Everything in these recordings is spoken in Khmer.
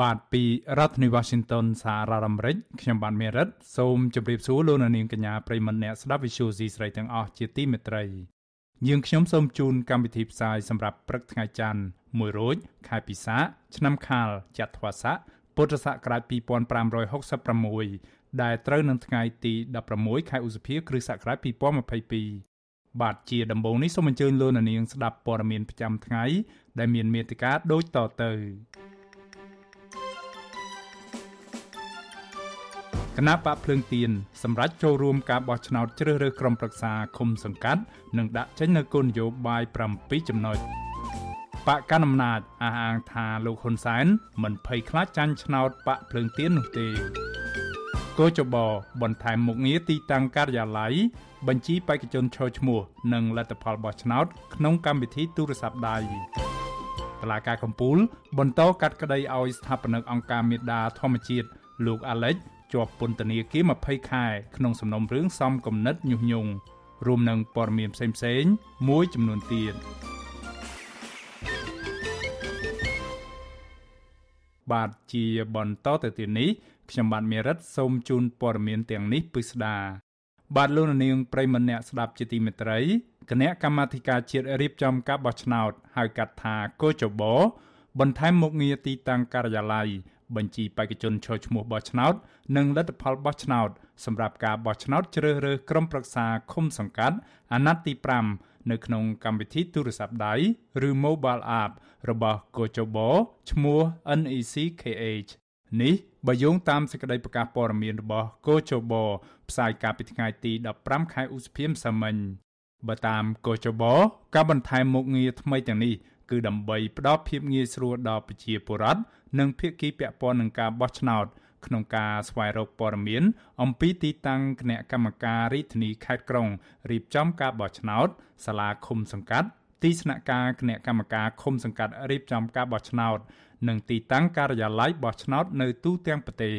បាទពីរដ្ឋធានី Washington សហរដ្ឋអាមេរិកខ្ញុំបានមេរិតសូមជម្រាបសួរលោកអ្នកនាងកញ្ញាប្រិមមអ្នកស្ដាប់ Visual C ស្រីទាំងអស់ជាទីមេត្រីយើងខ្ញុំសូមជូនកម្មវិធីផ្សាយសម្រាប់ព្រឹកថ្ងៃច័ន្ទ1រោចខែពិសាឆ្នាំខាលចត្វាស័កពុទ្ធសករាជ2566ដែលត្រូវនឹងថ្ងៃទី16ខែឧសភាគ្រិស្តសករាជ2022បាទជាដំបូងនេះសូមអញ្ជើញលោកអ្នកនាងស្ដាប់ព័ត៌មានប្រចាំថ្ងៃដែលមានមេត្តាដូចតទៅ គណៈបកភ្លើងទៀនសម្រាប់ចូលរួមការបោះឆ្នោតជ្រើសរើសក្រុមប្រឹក្សាឃុំសង្កាត់និងដាក់ចេញនូវគោលនយោបាយ7ចំណុចបកកណ្ដាលអំណាចអះអាងថាលោកហ៊ុនសែនមិនភ័យខ្លាចចាញ់ឆ្នោតបកភ្លើងទៀននោះទេគោចបបន្ថែមមុខងារទីតាំងការិយាល័យបញ្ជីបេក្ខជនឈរឈ្មោះនិងលទ្ធផលបោះឆ្នោតក្នុងកម្មវិធីទូរស័ព្ទដៃតឡាការកម្ពុជាបន្តកាត់ក្តីឲ្យស្ថាបនិកអង្គការមេដាធម្មជាតិលោកអាឡិច ជាប់ពន្ធនាគារ20ខែក្នុងសំណុំរឿងសំគំនិតញុះញង់រួមនឹងព័ត៌មានផ្សេងៗមួយចំនួនទៀតបាទជាបន្តទៅទៀតនេះខ្ញុំបាទមេរិតសូមជូនព័ត៌មានទាំងនេះពិស្ដាបាទលោកនាងប្រិមម្នាក់ស្ដាប់ជាទីមេត្រីគណៈកម្មាធិការជាតិរៀបចំការបោះឆ្នោតហៅកាត់ថាកោចបបន្ថែមមុខងារទីតាំងការិយាល័យ បញ្ជីបេក្ខជនឈរឈ្មោះបោះឆ្នោត និងលទ្ធផលបោះឆ្នោតសម្រាប់ការបោះឆ្នោតជ្រើសរើសក្រុមប្រឹក្សាឃុំសង្កាត់អាណត្តិទី5នៅក្នុងកម្មវិធីទូរស័ព្ទដៃឬ Mobile App របស់កោចបឈ្មោះ NEC KH នេះបើយោងតាមសេចក្តីប្រកាសព័ត៌មានរបស់កោចបផ្សាយកាលពីថ្ងៃទី15ខែឧសភាម្សិលមិញបើតាមកោចបការបន្ថែមមុខងារថ្មីទាំងនេះ គឺដើម្បីផ្ដល់ភាពងាយស្រួលដល់ប្រជាពលរដ្ឋនិងភាគីពាក់ព័ន្ធនឹងការបោះឆ្នោតក្នុងការស្វែងរកព័ត៌មានអំពីទីតាំងគណៈកម្មការរាជធានីខេត្តក្រុងរៀបចំការបោះឆ្នោតសាលាឃុំសង្កាត់ទីស្នាក់ការគណៈកម្មការឃុំសង្កាត់រៀបចំការបោះឆ្នោត និងទីតាំងការិយាល័យបោះឆ្នោតនៅទូទាំងប្រទេស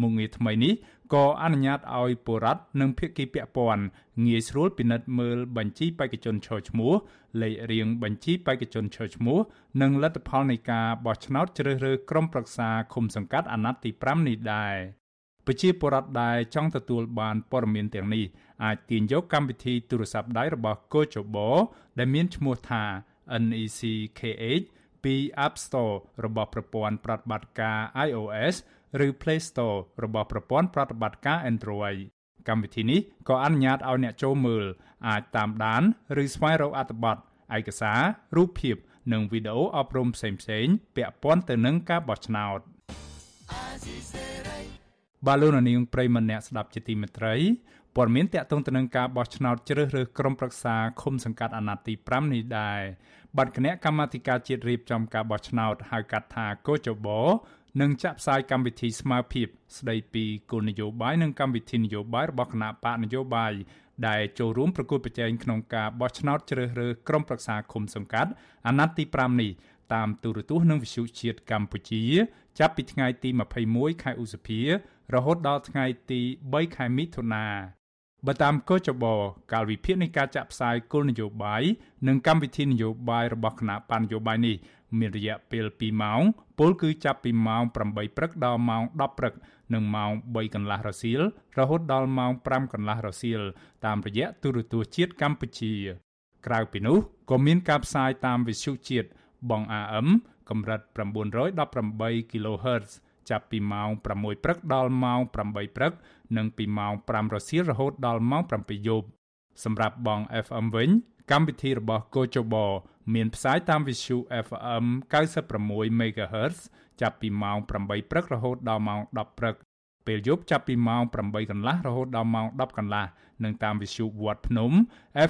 មុខងារថ្មីនេះក៏អនុញ្ញាតឲ្យបុរដ្ឋនិងភាគីពាក់ព័ន្ធងាយស្រួលពិនិត្យមើលបញ្ជីបេក្ខជនឈរឈ្មោះលេខរៀងបញ្ជីបេក្ខជនឈរឈ្មោះនិងលទ្ធផលនៃការបោះឆ្នោតជ្រើសរើសក្រុមប្រឹក្សាឃុំសង្កាត់អាណត្តិទី5នេះដែរប្រជាពលរដ្ឋដែលចង់ទទួលបានព័ត៌មានទាំងនេះអាចទាញយកកម្មវិធីទូរស័ព្ទដៃរបស់កូចបដែលមានឈ្មោះថា NEC KH ពី App Store របស់ប្រព័ន្ធប្រតិបត្តិការ iOS ឬ Play Store របស់ប្រព័ន្ធប្រតិបត្តិការ Android កម្មវិធីនេះក៏អនុញ្ញាតឲ្យអ្នកចូលមើលអាចតាមដាន ឬស្វែងរកអត្ថបទឯកសាររូបភាព និងវីដេអូអប់រំផ្សេងៗពាក់ព័ន្ធទៅនឹងការបោះឆ្នោតបាឡូណានីងប្រិមម្នាក់ស្ដាប់ជាទីមេត្រីព័ត៌មានតកតងទៅនឹងការបោះឆ្នោតជ្រើសរើសក្រុមប្រឹក្សាឃុំសង្កាត់អាណត្តិទី5នេះដែរបាត់គណៈកម្មាធិការជាតិរៀបចំការបោះឆ្នោតហៅកាត់ថាកោចប និងចាក់ផ្សាយកម្មវិធីស្មើភាពស្ដីពីគោលនយោបាយនិងកម្មវិធីនយោបាយរបស់គណៈបកនយោបាយដែលចូលរួមប្រគល់ប្រជែងក្នុងការបោះឆ្នោតជ្រើសរើសក្រុមប្រឹក្សាឃុំសង្កាត់អាណត្តិទី5នេះតាមទូរទស្សន៍និងវិទ្យុជាតិកម្ពុជា ចាប់ពីថ្ងៃទី21ខែឧសភា រហូតដល់ថ្ងៃទី3ខែមិថុនាបើតាមកោចបកាលវិភាគនៃការចាក់ផ្សាយគោលនយោបាយនិងកម្មវិធីនយោបាយរបស់គណៈបញ្ញយោបាយនេះ មានរយៈពេល2ម៉ោងពលគឺចាប់ពីម៉ោង8ព្រឹកដល់ម៉ោង10ព្រឹក និងម៉ោង3កន្លះរសៀលរហូតដល់ម៉ោង5កន្លះរសៀលតាមរយៈទូរទស្សន៍ជាតិកម្ពុជា ក្រៅពីនោះក៏មានការផ្សាយតាមវិទ្យុជាតិបង AM កម្រិត918 kHz ចាប់ពីម៉ោង6ព្រឹកដល់ម៉ោង8ព្រឹក និងពីម៉ោង5រសៀលរហូតដល់ម៉ោង7យប់សម្រាប់បង FM វិញកម្មវិធីរបស់កូចបមានផ្សាយតាមវិទ្យុ FM 96 MHz ចាប់ពីម៉ោង8ព្រឹករហូតដល់ម៉ោង10ព្រឹកពេលយប់ចាប់ពីម៉ោង8កន្លះរហូតដល់ម៉ោង10កន្លះនិងតាមវិទ្យុវត្តភ្នំ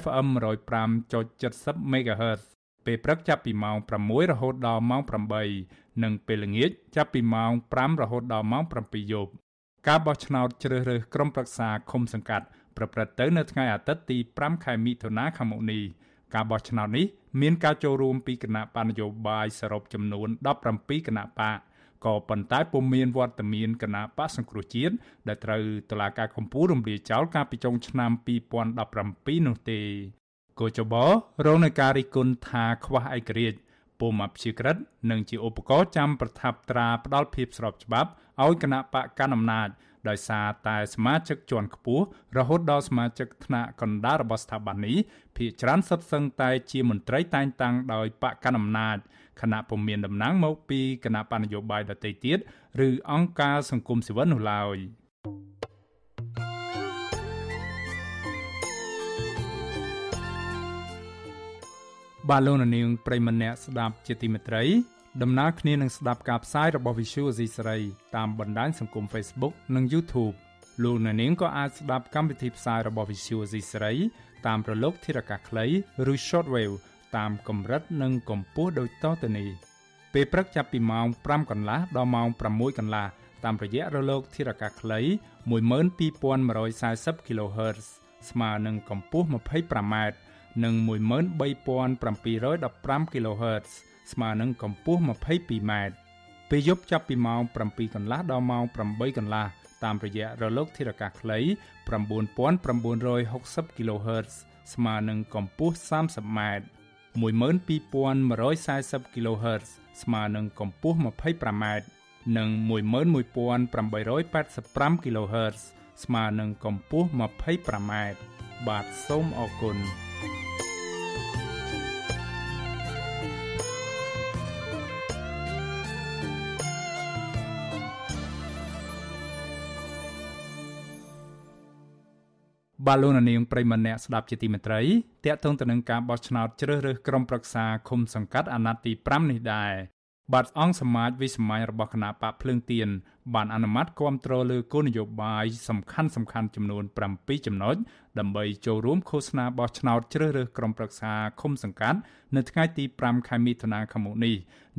FM 105.70 MHz ពេលព្រឹកចាប់ពីម៉ោង6រហូតដល់ម៉ោង8និងពេលល្ងាចចាប់ពីម៉ោង5រហូតដល់ម៉ោង7យប់ការបោះឆ្នោតជ្រើសរើសក្រុមប្រឹក្សាឃុំសង្កាត់ប្រព្រឹត្តទៅនៅថ្ងៃអាទិត្យទី5ខែមិថុនាខាងមុខនេះ ការបោះឆ្នោតនេះមានការចូលរួមពីគណៈបណ្ឌនយោបាយសរុបចំនួន17គណៈបកក៏ប៉ុន្តែពុំមានវត្តមានគណៈបកសង្គ្រោះជាតិដែលត្រូវតុលាការកំពូលរំលាយចោលកាលពីចុងឆ្នាំ2017នោះទេកោចបរងនឹងការរិះគន់ថាខ្វះឯករាជ្យពុំអព្យាក្រឹតនិងជាឧបករណ៍ចាំប្រថាប់ត្រាផ្ដាល់ភាពស្របច្បាប់ឲ្យគណៈបកកណ្ដាលអំណាច ដោយសារតែសមាជិកជាន់ខ្ពស់រហូតដល់សមាជិកថ្នាក់កណ្ដាលរបស់ស្ថាប័ននេះភាគច្រើនសុទ្ធសឹងតែជាមន្ត្រីតែងតាំងដោយបកកណ្ដាលអំណាចគណៈពុំមានតំណែងមកពីគណៈបញ្ញយោបាយដទៃទៀតឬអង្គការសង្គមស៊ីវិលនោះឡើយបាទលោកនាងប្រិមម្នាក់ស្ដាប់ជាទីមេត្រី ដំណើរគ្នានឹងស្ដាប់ការផ្សាយរបស់ Visual Asia សេរីតាមបណ្ដាញសង្គម Facebook និង YouTube លោកអ្នកនាងក៏អាចស្ដាប់កម្មវិធីផ្សាយរបស់ Visual Asia សេរីតាមរលកធារកាសខ្លីឬ Shortwave តាមកម្រិតនិងកម្ពស់ដូចតទៅនេះពេលព្រឹកចាប់ពីម៉ោង5កន្លះដល់ម៉ោង6កន្លះតាមរយៈរលកធារកាសខ្លី12140 kHz ស្មើនឹងកម្ពស់ 25m និង13715 kHz ស្មើនឹងកម្ពស់ 22m ពេលយប់ចាប់ពីម៉ោង7កន្លះដល់ម៉ោង8កន្លះតាមរយៈរលកធារកាសខ្លី9960 kHz ស្មើនឹងកម្ពស់ 30m 12140 kHz ស្មើនឹងកម្ពស់ 25m និង11885 kHz ស្មើនឹងកម្ពស់ 25m បាទសូមអរគុណ បាទលោកនាងប្រិមម្នាក់ស្ដាប់ជាទីមេត្រីតកតងទៅនឹងការបោះឆ្នោតជ្រើសរើសក្រុមប្រឹក្សាឃុំសង្កាត់អាណត្តិទី5នេះដែរបាទអង្គសមាជវិសម័យរបស់គណៈបកភ្លើងទៀនបានអនុម័តគាំទ្រលើគោលនយោបាយសំខាន់សំខាន់ចំនួន7ចំណុចដើម្បីចូលរួមឃោសនាបោះឆ្នោតជ្រើសរើសក្រុមប្រឹក្សាឃុំសង្កាត់នៅថ្ងៃទី5ខែមិថុនាខាងមុខនេះ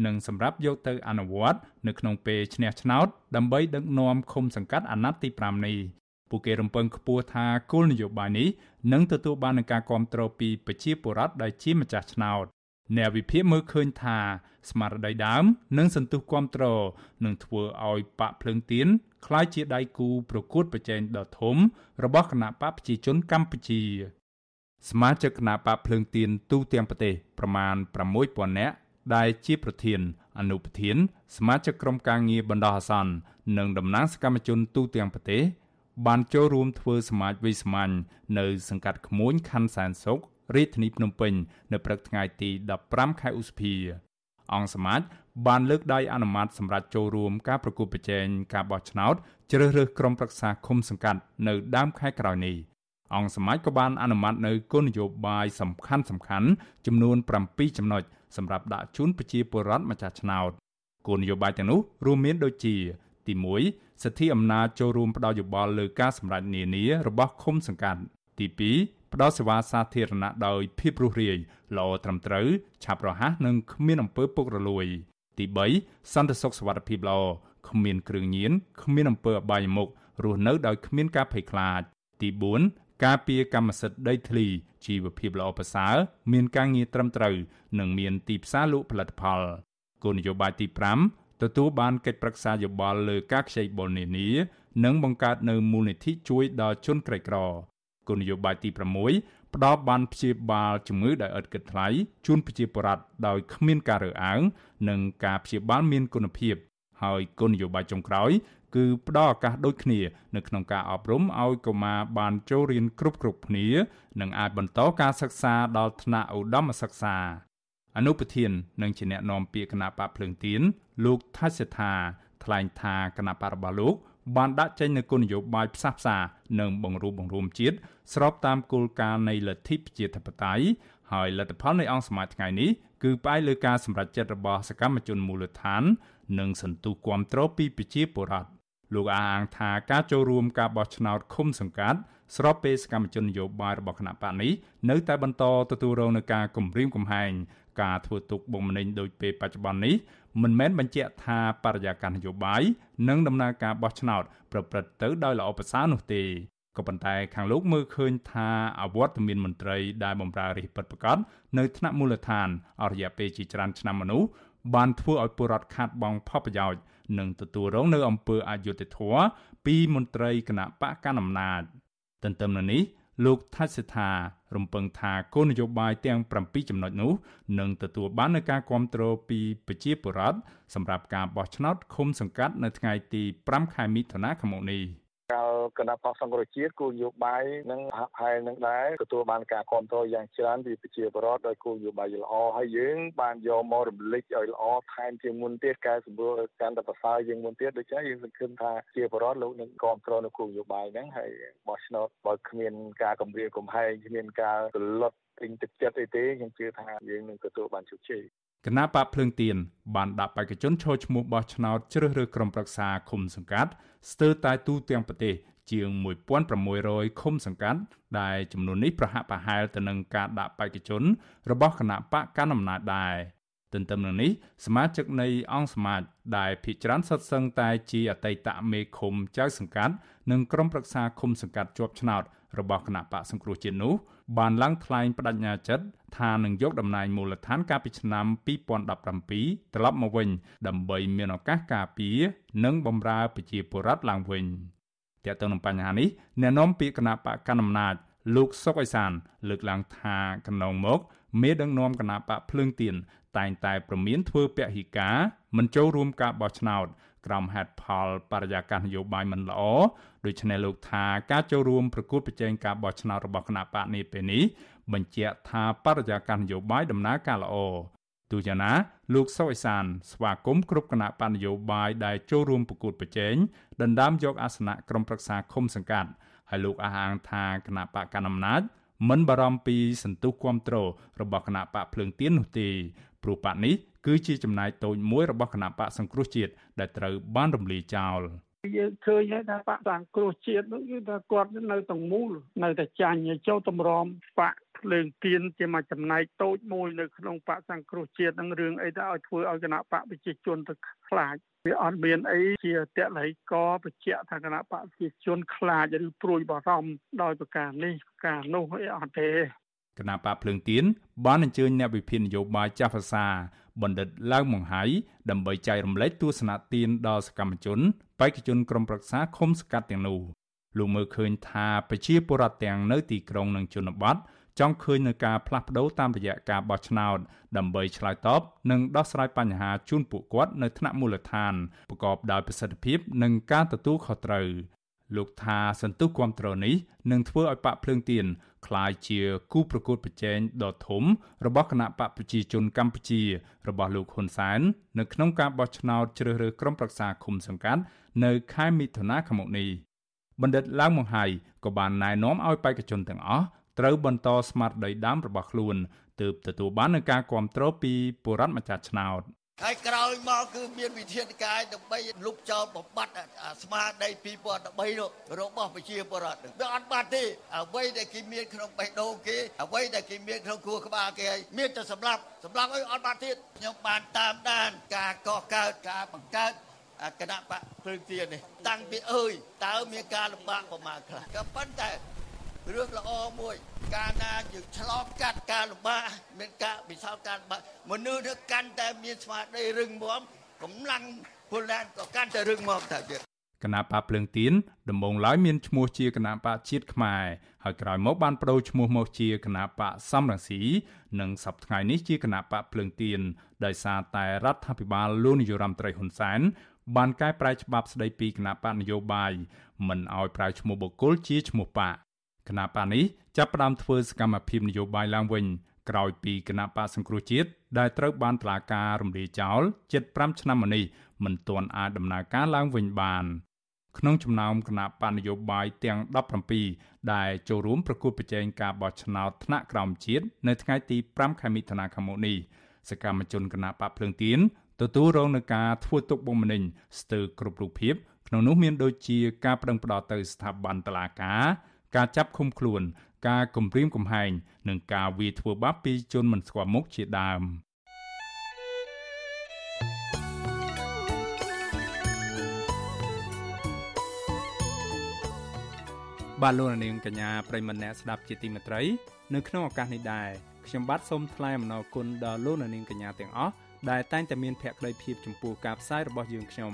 និងសម្រាប់យកទៅអនុវត្តនៅក្នុងពេលឈ្នះឆ្នោតដើម្បីដឹកនាំឃុំសង្កាត់អាណត្តិទី5នេះ ពួកគេរំពឹងខ្ពស់ថាគោលនយោបាយនេះនឹងទទួលបាននឹងការគ្រប់គ្រងពីប្រជាពលរដ្ឋដែលជាម្ចាស់ឆ្នោតអ្នកវិភាគមើលឃើញថាស្មារតីដើមនិងសន្ទុះគ្រប់គ្រងនឹងធ្វើឲ្យបកភ្លើងទៀនคล้ายជាដៃគូប្រកួតប្រជែងដ៏ធំរបស់គណៈបកប្រជាជនកម្ពុជា សមាជិកគណៈបកភ្លើងទៀនទូទាំងប្រទេសប្រមាណ6000នាក់ដែលជាប្រធាន អនុប្រធាន សមាជិកក្រុមការងារបណ្ដោះអាសន្ននិងតំណាងសកម្មជនទូទាំងប្រទេស បានចូលរួមធ្វើសមាជវិសាមញ្ញនៅសង្កាត់ក្មួយខណ្ឌសែនសុខរាជធានីភ្នំពេញនៅព្រឹកថ្ងៃទី15ខែឧសភាអង្គសមាជបានលើកដៃអនុម័តសម្រាប់ចូលរួមការប្រគល់ប្រជែងការបោះឆ្នោតជ្រើសរើសក្រុមប្រឹក្សាឃុំសង្កាត់នៅដើមខែក្រោយនេះអង្គសមាជក៏បានអនុម័តនៅគោលនយោបាយសំខាន់សំខាន់ចំនួន7ចំណុចសម្រាប់ដាក់ជូនប្រជាពលរដ្ឋម្ចាស់ឆ្នោតគោលនយោបាយទាំងនោះរួមមានដូចជា ទី1សិទ្ធិអំណាចចូលរួមផ្ដល់យោបល់លើការសម្រេចនានារបស់ឃុំសង្កាត់ទី2ផ្ដល់សេវាសាធារណៈដោយភាពរស់រាយល្អត្រឹមត្រូវឆាប់រហ័សនិងគ្មានអំពើពុករលួយ ទី3សន្តិសុខសុវត្ថិភាពល្អគ្មានគ្រឿងញៀនគ្មានអំពើអបាយមុខរស់នៅដោយគ្មានការភ័យខ្លាច ទី4ការពារកម្មសិទ្ធិដីធ្លីជីវភាពល្អប្រសើរមានការងារត្រឹមត្រូវ និងមានទីផ្សារលក់ផលិតផលគោលនយោបាយទី ទទួលបានកិច្ចប្រឹក្សាយោបល់លើការខ្ចីបុលនានានិងបង្កើតនៅមូលនិធិជួយដល់ជនក្រីក្រគោលនយោបាយទី6ផ្ដល់បានព្យាបាលជំងឺដោយឥតគិតថ្លៃជូនប្រជាពលរដ្ឋដោយគ្មានការរើសអើងនិងការព្យាបាលមានគុណភាព ហើយគោលនយោបាយចុងក្រោយ គឺផ្ដល់ឱកាសដូចគ្នា នៅក្នុងការអប់រំឲ្យកុមារបានចូលរៀនគ្រប់គ្រប់គ្នា និងអាចបន្តការសិក្សាដល់ថ្នាក់ឧត្តមសិក្សា អនុប្រធាននិងជាអ្នកនាំពាក្យគណៈបកភ្លើងទៀនលោកថៃសេថាថ្លែងថាគណៈបករបស់លោកបានដាក់ចេញនូវគោលនយោបាយផ្សះផ្សានិងបង្រួបបង្រួមជាតិស្របតាមគោលការណ៍នៃលទ្ធិប្រជាធិបតេយ្យហើយលទ្ធផលនៃអង្គសមាជថ្ងៃនេះគឺផ្អែកលើការសម្រេចចិត្តរបស់សកម្មជនមូលដ្ឋាន និងសន្ទុះគាំទ្រពីប្រជាពលរដ្ឋលោកអាងថាការចូលរួមការបោះឆ្នោតឃុំសង្កាត់ស្របពេលសកម្មជននយោបាយរបស់គណៈបកនេះនៅតែបន្តទទួលរងនឹងការគំរាមកំហែង ការធ្វើទុកបុកម្នេញដោយពេលបច្ចុប្បន្ននេះមិនមែនបញ្ជាក់ថាបរិយាកាសនយោបាយនិងដំណើរការបោះឆ្នោតប្រព្រឹត្តទៅដោយល្អប្រសើរនោះទេក៏ប៉ុន្តែខាងលោកមើលឃើញថាអវត្តមានមន្ត្រីដែលបម្រើរាជពិតប្រាកដនៅថ្នាក់មូលដ្ឋានអរិយាពេលជាច្រើនឆ្នាំមនុស្សបានធ្វើឲ្យពលរដ្ឋខាត់បងផលប្រយោជន៍និងទទួលរងនៅអំពើអយុត្តិធម៌ពីមន្ត្រីគណៈបកកណ្ដាលអំណាចទន្ទឹមនឹងនេះ លោកថាច់សិដ្ឋារំពឹងថាគោលនយោបាយទាំង7ចំណុចនោះនឹងទទួលបាននូវការគ្រប់គ្រងពីប្រជាពលរដ្ឋសម្រាប់ការបោះឆ្នោតឃុំសង្កាត់នៅថ្ងៃទី5ខែមិថុនាឆ្នាំនេះ។កាល គណៈបកសង្គ្រោះជាតិគោលនយោបាយនឹងហាក់ផែននឹងដែរទទួលបានការគ្រប់គ្រងយ៉ាងច្រើនពីប្រជាពលរដ្ឋដោយគោលនយោបាយល្អហើយយើងបានយកមករំលេចឲ្យល្អថែមជាងមុនទៀតកែសម្រួលកាន់តែប្រសើរជាងមុនទៀតដូច្នេះយើងសង្ឃឹមថាជាពលរដ្ឋលោកនឹងគ្រប់គ្រងនៅគោលនយោបាយហ្នឹងហើយបោះឆ្នោតបើគ្មានការគម្រាមកំហែងគ្មានការទលត់ទិញទឹកចិត្តអីទេខ្ញុំជឿថាយើងនឹងទទួលបានជោគជ័យគណៈបកភ្លើងទៀនបានដាក់បេក្ខជនឈរឈ្មោះបោះឆ្នោតជ្រើសរើសក្រុមប្រឹក្សាឃុំសង្កាត់ស្ទើរតែទូទាំងប្រទេស ជាង1600ឃុំសង្កាត់ដែលចំនួននេះប្រហាក់ប្រហែលទៅនឹងការដាក់បេក្ខជនរបស់គណៈបកកណ្ដាលអំណាចដែរទន្ទឹមនឹងនេះសមាជិកនៃអង្គសមាជដែលភិជាច្រើនសុទ្ធសឹងតែជាអតីតមេឃុំចៅសង្កាត់និងក្រុមប្រឹក្សាឃុំសង្កាត់ជាប់ឆ្នោតរបស់គណៈបកសង្គ្រោះជាតិនោះបានឡើងថ្លែងបដិញ្ញាចិត្តថានឹងយកតំណែងមូលដ្ឋានកាលពីឆ្នាំ2017ត្រឡប់មកវិញ ដើម្បីមានឱកាសការពារនិងបម្រើប្រជាពលរដ្ឋឡើងវិញ តើតើនឹងបញ្ហានេះអ្នកនាំពាក្យគណៈបកកណ្ដាលអំណាចលោកសុកអេសាន លើកឡើងថាកន្លងមកមេដឹកនាំគណៈបកភ្លើងទៀនតែងតែប្រមានធ្វើពហិការមិនចូលរួមការបោះឆ្នោតក្រោមហេតុផលបរិយាកាសនយោបាយមិនល្អដូច្នេះលោកថាការចូលរួមប្រគួតប្រជែងការបោះឆ្នោតរបស់គណៈបកនេះពេលនេះបញ្ជាក់ថាបរិយាកាសនយោបាយដំណើរការល្អ ទូយ៉ាងណាលោកសុអេសានស្វាគមន៍គ្រប់គណៈបណ្ឌនយោបាយដែលចូលរួមប្រគួតប្រជែងដណ្ដើមយកអាសនៈក្រុមប្រឹក្សាឃុំសង្កាត់ហើយលោកអះអាងថាគណៈបកកណ្ដាលអំណាចមិនបារម្ភពីសន្ទុះគ្រប់គ្រងរបស់គណៈបកភ្លើងទៀននោះទេព្រោះបកនេះគឺជាចំណាយតូចមួយរបស់គណៈបកសង្គ្រោះជាតិដែលត្រូវបានរំលាយចោល យើងឃើញហើយថាបកសង្គ្រោះជាតិនោះគឺថាគាត់នៅទាំងមូលនៅតែចាញ់ចូលតម្រាំបកភ្លើងទៀនជាមួយចំណែកតូចមួយនៅក្នុងបកសង្គ្រោះជាតិនឹងរឿងអីទៅឲ្យធ្វើឲ្យគណៈបកប្រជាជនទៅខ្លាចវាអត់មានអីជាតល័យកបញ្ជាក់ថាគណៈបកប្រជាជនខ្លាចឬព្រួយបារម្ភដោយប្រការនេះប្រការនោះអីអត់ទេគណៈបកភ្លើងទៀនបានអញ្ជើញអ្នកវិភាគនយោបាយចាស់ភាសា បណ្ឌិតឡើងមង្ហៃដើម្បីចែករំលែកទស្សនៈទានដល់សកម្មជនបេក្ខជនក្រុមប្រឹក្សាឃុំសង្កាត់ទាំងនោះលោកមើលឃើញថាប្រជាពលរដ្ឋទាំងនៅទីក្រុងនិងជនបទចង់ឃើញនឹងការផ្លាស់ប្តូរតាមរយៈការបោះឆ្នោតដើម្បីឆ្លើយតបនិងដោះស្រាយបញ្ហាជូនពួកគាត់នៅថ្នាក់មូលដ្ឋានប្រកបដោយប្រសិទ្ធភាពនិងការទទួលខុសត្រូវលោកថាសន្ទុះគ្រប់គ្រងនេះនឹងធ្វើឲ្យបាក់ភ្លើងទៀន คล้ายជាគូប្រកួតប្រជែងដ៏ធំរបស់គណៈបកប្រជាជនកម្ពុជា របស់លោកហ៊ុនសែននៅក្នុងការបោះឆ្នោតជ្រើសរើសក្រុមប្រឹក្សាឃុំសង្កាត់នៅខែមិថុនាឆ្នាំនេះបណ្ឌិតឡើងមង្ហៃក៏បានណែនាំឲ្យបេក្ខជនទាំងអស់ត្រូវបន្តស្មារតីដើមរបស់ខ្លួនទើបទទួលបាននឹងការគ្រប់គ្រងពីបុរដ្ឋម្ចាស់ឆ្នោត ហើយក្រោយមកគឺមានវិធានការដើម្បីលុបចោលបំបត្តិស្មារតី2013នោះរបស់ប្រជាពលរដ្ឋវាអត់បាត់ទេអ្វីដែលគេមានក្នុងបេះដូងគេអ្វីដែលគេមានក្នុងខួរក្បាលគេមានតែសម្រាប់សម្រាប់អីអត់បាត់ទៀតខ្ញុំបានតាមដានការកកើតការបង្កើតគណៈបកព្រឹងទាននេះតាំងពីអើយតើមានការលំបាកប្រមាណខ្លះក៏ប៉ុន្តែ រឿងល្អមួយ កាលណាយើងឆ្លងកាត់ការលំបាកមានការពិសោធន៍ការលំបាកមនុស្សនឹងកាន់តែមានស្មារតីរឹងមាំកម្លាំងពលរដ្ឋក៏កាន់តែរឹងមាំតើទៀតគណៈបកភ្លើងទៀនដំបូងឡើយមានឈ្មោះជាគណៈបកជាតិខ្មែរហើយក្រោយមកបានបដូរឈ្មោះមកជាគណៈបកសំរងស៊ីនិងសប្តាហ៍ថ្ងៃនេះជាគណៈបកភ្លើងទៀនដោយសារតែរដ្ឋាភិបាលលោកនាយរដ្ឋមន្ត្រីហ៊ុនសែនបានកែប្រែច្បាប់ស្តីពីគណៈបកនយោបាយមិនឲ្យប្រើឈ្មោះបុគ្គលជាឈ្មោះបក គណៈបកនេះចាប់ផ្ដើមធ្វើសកម្មភាពនយោបាយឡើងវិញក្រោយពីគណៈបកសង្គ្រោះជាតិដែលត្រូវបានតុលាការរំលាយចោលជិត5ឆ្នាំមកនេះមិនទាន់អាចដំណើរការឡើងវិញបានក្នុងចំណោមគណៈបកនយោបាយទាំង17ដែលចូលរួមប្រគល់ប្រជែងការបោះឆ្នោតថ្នាក់ក្រោមជាតិនៅថ្ងៃទី5ខែមិថុនាឆ្នាំនេះសកម្មជនគណៈបកភ្លើងទៀនទទួលរងនឹងការធ្វើទុកបុកម្នេញស្ទើរគ្រប់រូបភាពក្នុងនោះមានដូចជាការប្រឹងផ្ដោតទៅស្ថាប័នតុលាការ ការចាប់ឃុំខ្លួន ការគំរាមកំហែងនិងការវាយធ្វើបាបពីជនមិនស្គាល់មុខជាដើម។បាទលោកនាងកញ្ញាប្រិមម្នាក់ស្ដាប់ជាទីមេត្រីនៅក្នុងឱកាសនេះដែរខ្ញុំបាទសូមថ្លែងអំណរគុណដល់លោកនាងកញ្ញាទាំងអស់ដែលតែងតែមានភក្ដីភាពចំពោះការផ្សាយរបស់យើងខ្ញុំ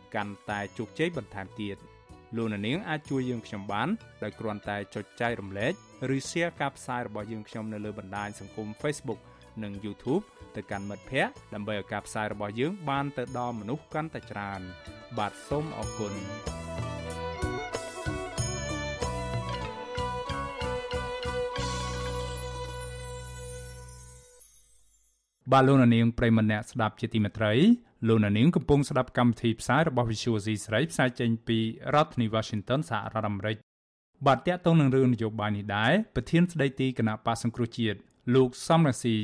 កាន់តែជោគជ័យបន្ថែមទៀតលោកនាងអាចជួយយើងខ្ញុំបានដោយគ្រាន់តែចុចចែករំលែកឬ share ការផ្សាយរបស់យើងខ្ញុំនៅលើបណ្ដាញសង្គម Facebook និង YouTube ទៅកាន់មិត្តភ័ក្តិដើម្បីឲ្យការផ្សាយរបស់យើងបានទៅដល់មនុស្សកាន់តែច្រើន បាទសូមអរគុណ បាទលោកនាងប្រិមម្នាក់ស្ដាប់ជាទីមេត្រីលោកនាងកំពុងស្ដាប់កម្មវិធីផ្សាយរបស់ Visual C ស្រីផ្សាយចេញពីរដ្ឋធានី Washington សហរដ្ឋអាមេរិកបាទតកតងនឹងរឿងនយោបាយនេះដែរប្រធានស្ដីទីគណៈបកសង្គ្រោះជាតិ លោកសំរាស៊ី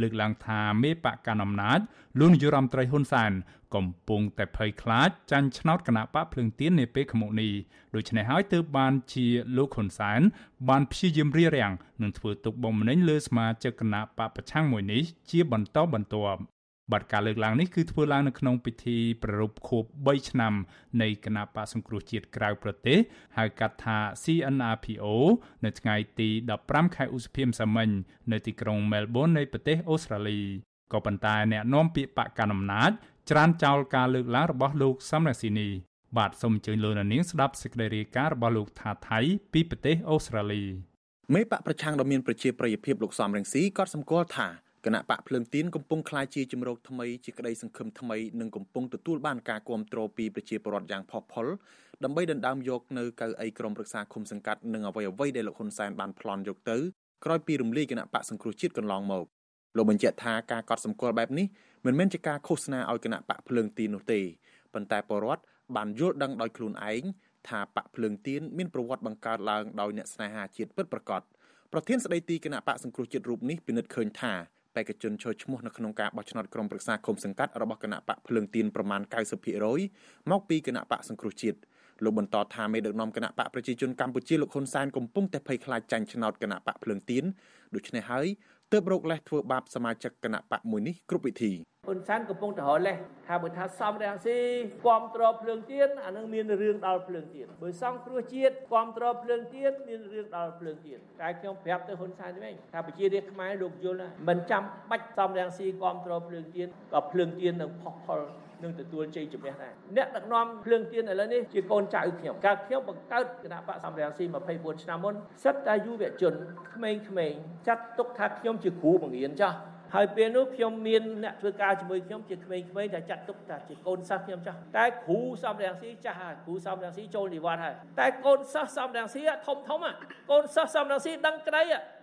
លើកឡើងថាមេបកកណ្ដាលអំណាចលោកនាយរដ្ឋមន្ត្រីហ៊ុនសែនកំពុងតែភ័យខ្លាចចាញ់ឆ្នោតគណៈបកភ្លើងទៀននាពេលខាងមុខនេះដូច្នេះហើយទើបបានជាលោកហ៊ុនសែនបានព្យាយាមរារាំងនិងធ្វើទុកបុកម្នេញលើសមាជិកគណៈបកប្រឆាំងមួយនេះជាបន្តបន្ទាប់ បាទការលើកឡើងនេះគឺធ្វើឡើងនៅក្នុងពិធីប្រារព្ធខួប3ឆ្នាំនៃគណៈបកសង្គ្រោះជាតិក្រៅប្រទេសហៅកាត់ថា CNRPO នៅថ្ងៃទី15ខែឧសភាម្សិលមិញនៅទីក្រុងមែលប៊ននៃប្រទេសអូស្ត្រាលីក៏ប៉ុន្តែអ្នកនាំពាក្យបកកណ្ដាលអំណាចច្រានចោលការលើកឡើងរបស់លោកសំរងស៊ីនីបាទសូមអញ្ជើញលោកនាងស្ដាប់សេចក្តីរាយការណ៍របស់លោកថាថៃពីប្រទេសអូស្ត្រាលីមេបកប្រឆាំងដ៏មានប្រជាប្រិយភាពលោកសំរងស៊ីក៏សម្គាល់ថា គណៈបកភ្លើងទៀនកំពុងក្លាយជាជំរកថ្មីជាក្តីសង្ឃឹមថ្មីនិងកំពុងទទួលបានការគ្រប់គ្រងពីប្រជាពលរដ្ឋយ៉ាងផុសផុលដើម្បីដណ្ដើមយកនៅកៅអីក្រមប្រឹក្សាឃុំសង្កាត់និងអ្វីអ្វីដែលលោកហ៊ុនសែនបានប្លន់យកទៅក្រោយពីរំលាយគណៈបកសង្គ្រោះជាតិកន្លងមកលោកបញ្ជាក់ថាការកត់សម្គាល់បែបនេះមិនមែនជាការឃោសនាឲ្យគណៈបកភ្លើងទៀននោះទេប៉ុន្តែពលរដ្ឋបានយល់ដឹងដោយខ្លួនឯងថាបកភ្លើងទៀនមានប្រវត្តិបង្កើតឡើងដោយអ្នកស្នេហាជាតិពិតប្រាកដប្រធានស្ដីទីគណៈបកសង្គ្រោះជាតិរូបនេះពិនិត្យឃើញថា បេក្ខជនចូលឈ្មោះនៅក្នុងការបោះឆ្នោតក្រុមប្រឹក្សាគុំសង្កាត់របស់គណៈបកភ្លើងទៀនប្រមាណ90%មកពីគណៈបកសង្គ្រោះជាតិលោកបន្តថាមេដឹកនាំគណៈបកប្រជាជនកម្ពុជាលោកហ៊ុនសែនកំពុងតែភ័យខ្លាចចាញ់ឆ្នោតគណៈបកភ្លើងទៀនដូច្នេះហើយ ទើបរកលេសធ្វើបាបសមាជិកគណៈបកមួយនេះគ្រប់វិធីហ៊ុនសែនកំពុងតែរលេសថាបើថាសំរាំងស៊ីគ្រប់ត្រភ្លើងទៀនអានឹងមានរឿងដល់ភ្លើងទៀនបើសង្គ្រោះជាតិគ្រប់ត្រភ្លើងទៀនមានរឿងដល់ភ្លើងទៀនតែខ្ញុំប្រាប់ទៅហ៊ុនសែនវិញថាប្រជារាស្ត្រខ្មែរលោកយល់មិនចាំបាច់សំរាំងស៊ីគ្រប់ត្រភ្លើងទៀនក៏ភ្លើងទៀននឹងផុសផុល នឹងទទួលជ័យជំនះដែរអ្នកដឹកនាំភ្លើងទៀនឥឡូវនេះជាកូនចៅខ្ញុំកាលខ្ញុំបង្កើតគណៈបកសំរងស៊ី24ឆ្នាំមុនសិតតែយុវជនក្មេងៗចាត់ទុកថាខ្ញុំជាគ្រូបង្រៀនចាស់ ហើយពេលនោះខ្ញុំមានអ្នកធ្វើការជាមួយខ្ញុំជាក្មេងៗតែចាត់ទុកថាជាកូនសិស្សខ្ញុំចាស់តែគ្រូសំរងស៊ីចាស់ហើយគ្រូសំរងស៊ីចូលនិវត្តន៍ហើយតែកូនសិស្សសំរងស៊ីធំធំកូនសិស្សសំរងស៊ីដឹងក្តី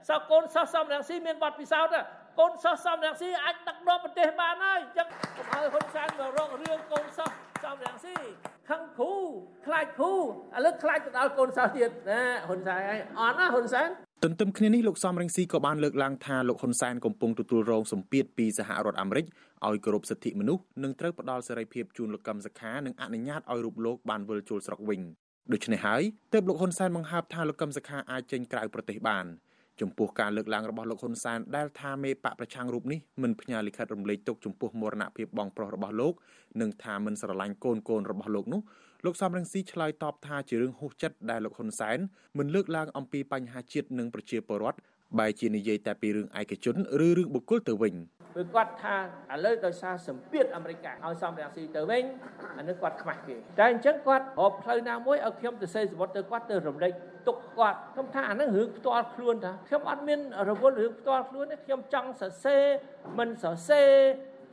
សោះកូនសិស្សសំរងស៊ីមានបទពិសោធន៍កូនសិស្សសំរងស៊ីអាចដឹកនាំប្រទេសបានហើយអញ្ចឹងកុំឲ្យហ៊ុនសែនមករករឿងកូនសិស្សសំរងស៊ីខឹងគ្រូខ្លាចគ្រូឥឡូវខ្លាចទៅដល់កូនសិស្សទៀតណាហ៊ុនសែនហើយអត់ណាហ៊ុនសែន ទន្ទឹមគ្នានេះលោកសំរងស៊ីក៏បានលើកឡើងថាលោកហ៊ុនសែនកំពុងទទួលរងសម្ពាធពីសហរដ្ឋអាមេរិកឲ្យគោរពសិទ្ធិមនុស្សនិងត្រូវផ្ដល់សេរីភាពជូនលោកកឹមសុខានិងអនុញ្ញាតឲ្យរូបលោកបានវិលជុលស្រុកវិញដូច្នេះហើយទើបលោកហ៊ុនសែនបង្ហើបថាលោកកឹមសុខាអាចចេញក្រៅប្រទេសបានចំពោះការលើកឡើងរបស់លោកហ៊ុនសែនដែលថាមេបកប្រឆាំងរូបនេះមិនផ្ញើលិខិតរំលែកទុកចំពោះមរណភាពបងប្រុសរបស់លោកនិងថាមិនស្រឡាញ់កូនកូនរបស់លោកនោះ លោកសំរងស៊ីឆ្លើយតបថាជារឿងហួសចិត្តដែលលោកហ៊ុនសែនមិនលើកឡើងអំពីបញ្ហាជាតិនិងប្រជាពលរដ្ឋបែរជានិយាយតែពីរឿងឯកជនឬរឿងបុគ្គលទៅវិញព្រោះគាត់ថាឥឡូវដោយសារសម្ពាធអាមេរិកឲ្យសំរងស៊ីទៅវិញអានេះគាត់ខ្មាស់គេតែអញ្ចឹងគាត់រកផ្លូវណាមួយឲ្យខ្ញុំទៅសេសវត្តទៅគាត់ទៅរំលែកទុកគាត់ខ្ញុំថាអានេះរឿងផ្ទាល់ខ្លួនតាខ្ញុំអត់មានរវល់រឿងផ្ទាល់ខ្លួនទេខ្ញុំចង់សរសេរមិនសរសេរ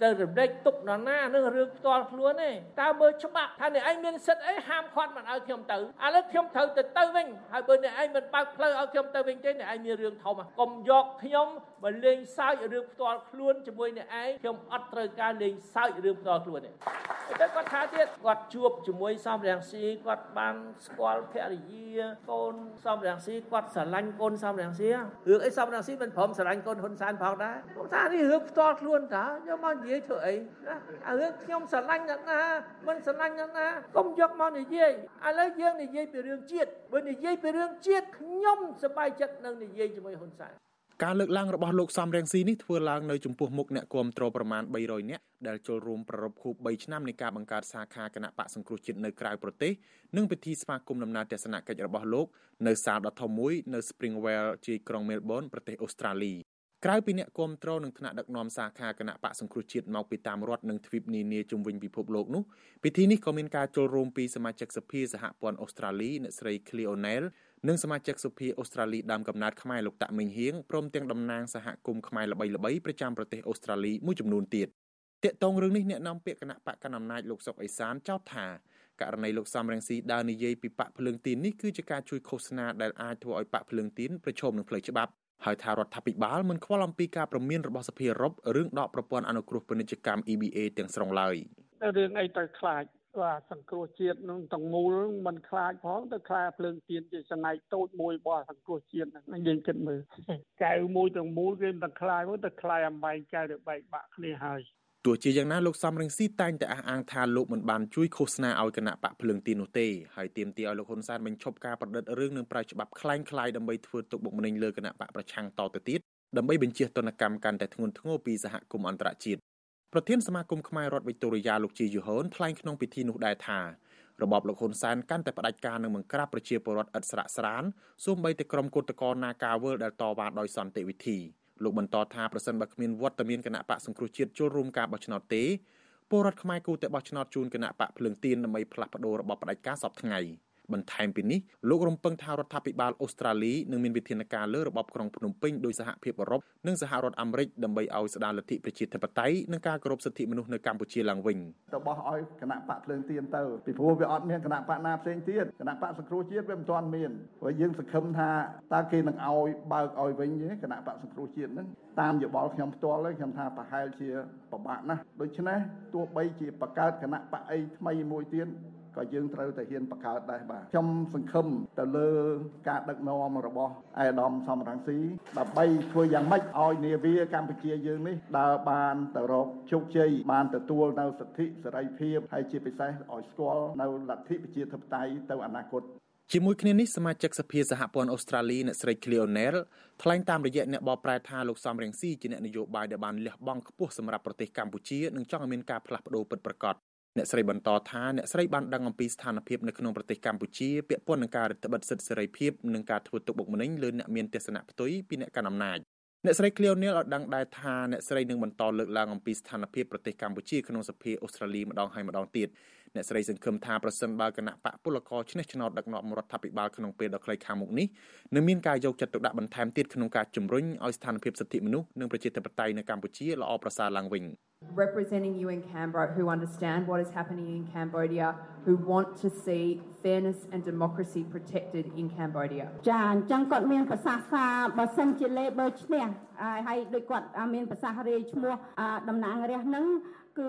ទៅរំលែកទុកនរណានឹងរឿងផ្ទាល់ខ្លួនទេតើមើលច្បាប់ថាអ្នកឯងមានសិទ្ធិអីហាមឃាត់មិនឲ្យខ្ញុំទៅឥឡូវខ្ញុំត្រូវទៅទៅវិញហើយបើអ្នកឯងមិនបើកផ្លូវឲ្យខ្ញុំទៅវិញទេអ្នកឯងមានរឿងធំកុំយកខ្ញុំមកលេងសើចរឿងផ្ទាល់ខ្លួនជាមួយអ្នកឯងខ្ញុំអត់ត្រូវការលេងសើចរឿងផ្ទាល់ខ្លួនទេតែគាត់ថាទៀតគាត់ជួបជាមួយសំរាំងស៊ីគាត់បានស្គាល់ភរិយាកូនសំរាំងស៊ីគាត់ស្រឡាញ់កូនសំរាំងស៊ីរឿងអីសំរាំងស៊ីមិនព្រមស្រឡាញ់កូនហ៊ុនសែនផងដែរខ្ញុំថានេះរឿងផ្ទាល់ខ្លួនតាយកមកនិយាយធ្វើអីណាអារឿងខ្ញុំស្រឡាញ់អ្នកណាមិនស្រឡាញ់អ្នកណាកុំយកមកនិយាយឥឡូវយើងនិយាយពីរឿងជាតិបើនិយាយពីរឿងជាតិខ្ញុំសប្បាយចិត្តនឹងនិយាយជាមួយហ៊ុនសែនការលើកឡើងរបស់លោកសំរងស៊ីនេះធ្វើឡើងនៅចំពោះមុខអ្នកគាំទ្រប្រមាណ300នាក់ដែលចូលរួមប្រារព្ធខួប3ឆ្នាំនៃការបង្កើតសាខាគណៈបកសង្គ្រោះជាតិនៅក្រៅប្រទេសនិងពិធីស្វាគមន៍ដំណើរទស្សនកិច្ចរបស់លោកនៅសាលដ៏ធំមួយនៅ Springwell ជាយក្រុង Melbourne ប្រទេសអូស្ត្រាលី ក្រៅពីអ្នកគាំទ្រនឹងថ្នាក់ដឹកនាំសាខាគណៈបកសង្គ្រោះជាតិមកពីតាមរដ្ឋនិងទ្វីបនានាជុំវិញពិភពលោកនោះពិធីនេះក៏មានការចូលរួមពីសមាជិកសភាសហព័ន្ធអូស្ត្រាលីអ្នកស្រី Cleonel និងសមាជិកសភាអូស្ត្រាលីដើមកំណើតខ្មែរលោកតាក់មីងហៀងព្រមទាំងតំណាងសហគមន៍ខ្មែរល្បីៗប្រចាំប្រទេសអូស្ត្រាលីមួយចំនួនទៀតតាក់ទងរឿងនេះអ្នកនាំពាក្យគណៈបកកណ្ដាលអំណាចលោកសុកអេសានចោទថាករណីលោកសំរងស៊ីដើរនិយាយពីបកភ្លើងទីននេះគឺជាការជួយឃោសនាដែលអាចធ្វើឲ្យបកភ្លើងទីនប្រឈមនឹងផ្លូវច្បាប់ ហើយថារដ្ឋាភិបាលមិនខ្វល់អំពីការប្រមានរបស់សភាអឺរ៉ុបរឿងដកប្រព័ន្ធអនុគ្រោះពាណិជ្ជកម្ម EBA ទាំងស្រុងឡើយរឿងអីទៅខ្លាចបាទសង្គ្រោះជាតិនឹងទាំងមូលមិនខ្លាចផងទៅខ្លាចភ្លើងទៀនជាចំណែកតូចមួយរបស់សង្គ្រោះជាតិហ្នឹងយើងគិតមើលកៅមួយទាំងមូលគេមិនខ្លាចមកទៅខ្លាចអំបែងកៅទៅបែកបាក់គ្នាហើយ ទោះជាយ៉ាងណាលោកសំរងស៊ីតែងតែអះអាងថាលោកមិនបានជួយឃោសនាឲ្យគណៈបកភ្លើងទីនោះទេហើយទាមទារឲ្យលោកហ៊ុនសែនបញ្ឈប់ការប្រឌិតរឿងនឹងប្រើច្បាប់คล้ายคล้ายដើម្បីធ្វើទុកបុកម្នេញលើគណៈបកប្រឆាំងតទៅទៀតដើម្បីបញ្ជាទណ្ឌកម្មកាន់តែធ្ងន់ធ្ងរពីសហគមន៍អន្តរជាតិប្រធានសមាគមខ្មែររដ្ឋវិកតូរីយ៉ាលោកជាយូហូនថ្លែងក្នុងពិធីនោះដែរថារបបលោកហ៊ុនសែនកាន់តែផ្ដាច់ការនឹងបង្ក្រាបប្រជាពលរដ្ឋឥតស្រាកស្រានសូម្បីតែក្រុមគឧតកោនាការវើលដែលតវ៉ាដោយសន្តិវិធី លោកបន្តថាប្រសិនបើគ្មានវត្តមានគណៈបកសង្គ្រោះជាតិចូលរួមការបោះឆ្នោតទេពលរដ្ឋខ្មែរគូតែបោះឆ្នោតជូនគណៈបកភ្លើងទៀនដើម្បីផ្លាស់ប្តូររបបផ្ដាច់ការសពថ្ងៃ។ បន្ថែមពីនេះលោករំពឹងថារដ្ឋាភិបាលអូស្ត្រាលីនឹងមានវិធានការលើរបបក្រុងភ្នំពេញដោយសហភាពអឺរ៉ុបនិងសហរដ្ឋអាមេរិកដើម្បីឲ្យស្ដារលទ្ធិប្រជាធិបតេយ្យនិងការគោរពសិទ្ធិមនុស្សនៅកម្ពុជាឡើងវិញទៅបោះឲ្យគណៈបកភ្លើងទៀនទៅពីព្រោះវាអត់មានគណៈបកណាផ្សេងទៀតគណៈបកសង្គ្រោះជាតិវាមិនទាន់មានព្រោះយើងសង្ឃឹមថាតើគេនឹងឲ្យបើកឲ្យវិញទេគណៈបកសង្គ្រោះជាតិហ្នឹងតាមយោបល់ខ្ញុំផ្ទាល់ខ្ញុំថាប្រហែលជាពិបាកណាស់ដូច្នេះទោះបីជាបង្កើតគណៈបកអីថ្មីមួយទៀត ក៏យើងត្រូវតែហ៊ានបង្កើតដែរបាទខ្ញុំសង្ឃឹមទៅលើការដឹកនាំរបស់អេដាមសំរងស៊ីដើម្បីធ្វើយ៉ាងម៉េចឲ្យនាវាកម្ពុជាយើងនេះដើរបានទៅរកជោគជ័យបានទទួលនៅសិទ្ធិសេរីភាពហើយជាពិសេសឲ្យស្គាល់នៅលទ្ធិប្រជាធិបតេយ្យទៅអនាគតជាមួយគ្នានេះសមាជិកសភាសហព័ន្ធអូស្ត្រាលីអ្នកស្រី Cleonel ថ្លែងតាមរយៈអ្នកបកប្រែថាលោកសំរងស៊ីជាអ្នកនយោបាយដែលបានលះបង់ខ្ពស់សម្រាប់ប្រទេសកម្ពុជានិងចង់ឲ្យមានការផ្លាស់ប្ដូរពិតប្រាកដ អ្នកស្រីបន្តថាអ្នកស្រីបានដឹងអំពីស្ថានភាពនៅក្នុងប្រទេសកម្ពុជាពាក់ព័ន្ធនឹងការរដ្ឋបិទសិទ្ធិសេរីភាពនិងការធ្វើទុកបុកម្នេញលើអ្នកមានទស្សនៈផ្ទុយពីអ្នកកាន់អំណាចអ្នកស្រី Cleonel ឲ្យដឹងដែរថាអ្នកស្រីនឹងបន្តលើកឡើងអំពីស្ថានភាពប្រទេសកម្ពុជាក្នុងសភាអូស្ត្រាលីម្ដងហើយម្ដងទៀត អ្នកស្រីសង្ឃឹមថាប្រសិនបើគណៈបកពលករឈ្នះឆ្នោតដឹកនាំរដ្ឋាភិបាលក្នុងពេលដ៏ខ្លីខាងមុខនេះនឹងមានការយកចិត្តទុកដាក់បន្ថែមទៀតក្នុងការជំរុញឲ្យស្ថានភាពសិទ្ធិមនុស្សនិងប្រជាធិបតេយ្យនៅកម្ពុជាល្អប្រសើរឡើងវិញ representing you in Canberra who understand what is happening in Cambodia who want to see fairness and democracy protected in Cambodia ចាអញ្ចឹងគាត់មានប្រសាសន៍ថាបើសិនជា Labor ឈ្នះហើយដូចគាត់មានប្រសាសន៍រាយឈ្មោះតំណាងរាស្ត្រនឹងគឺ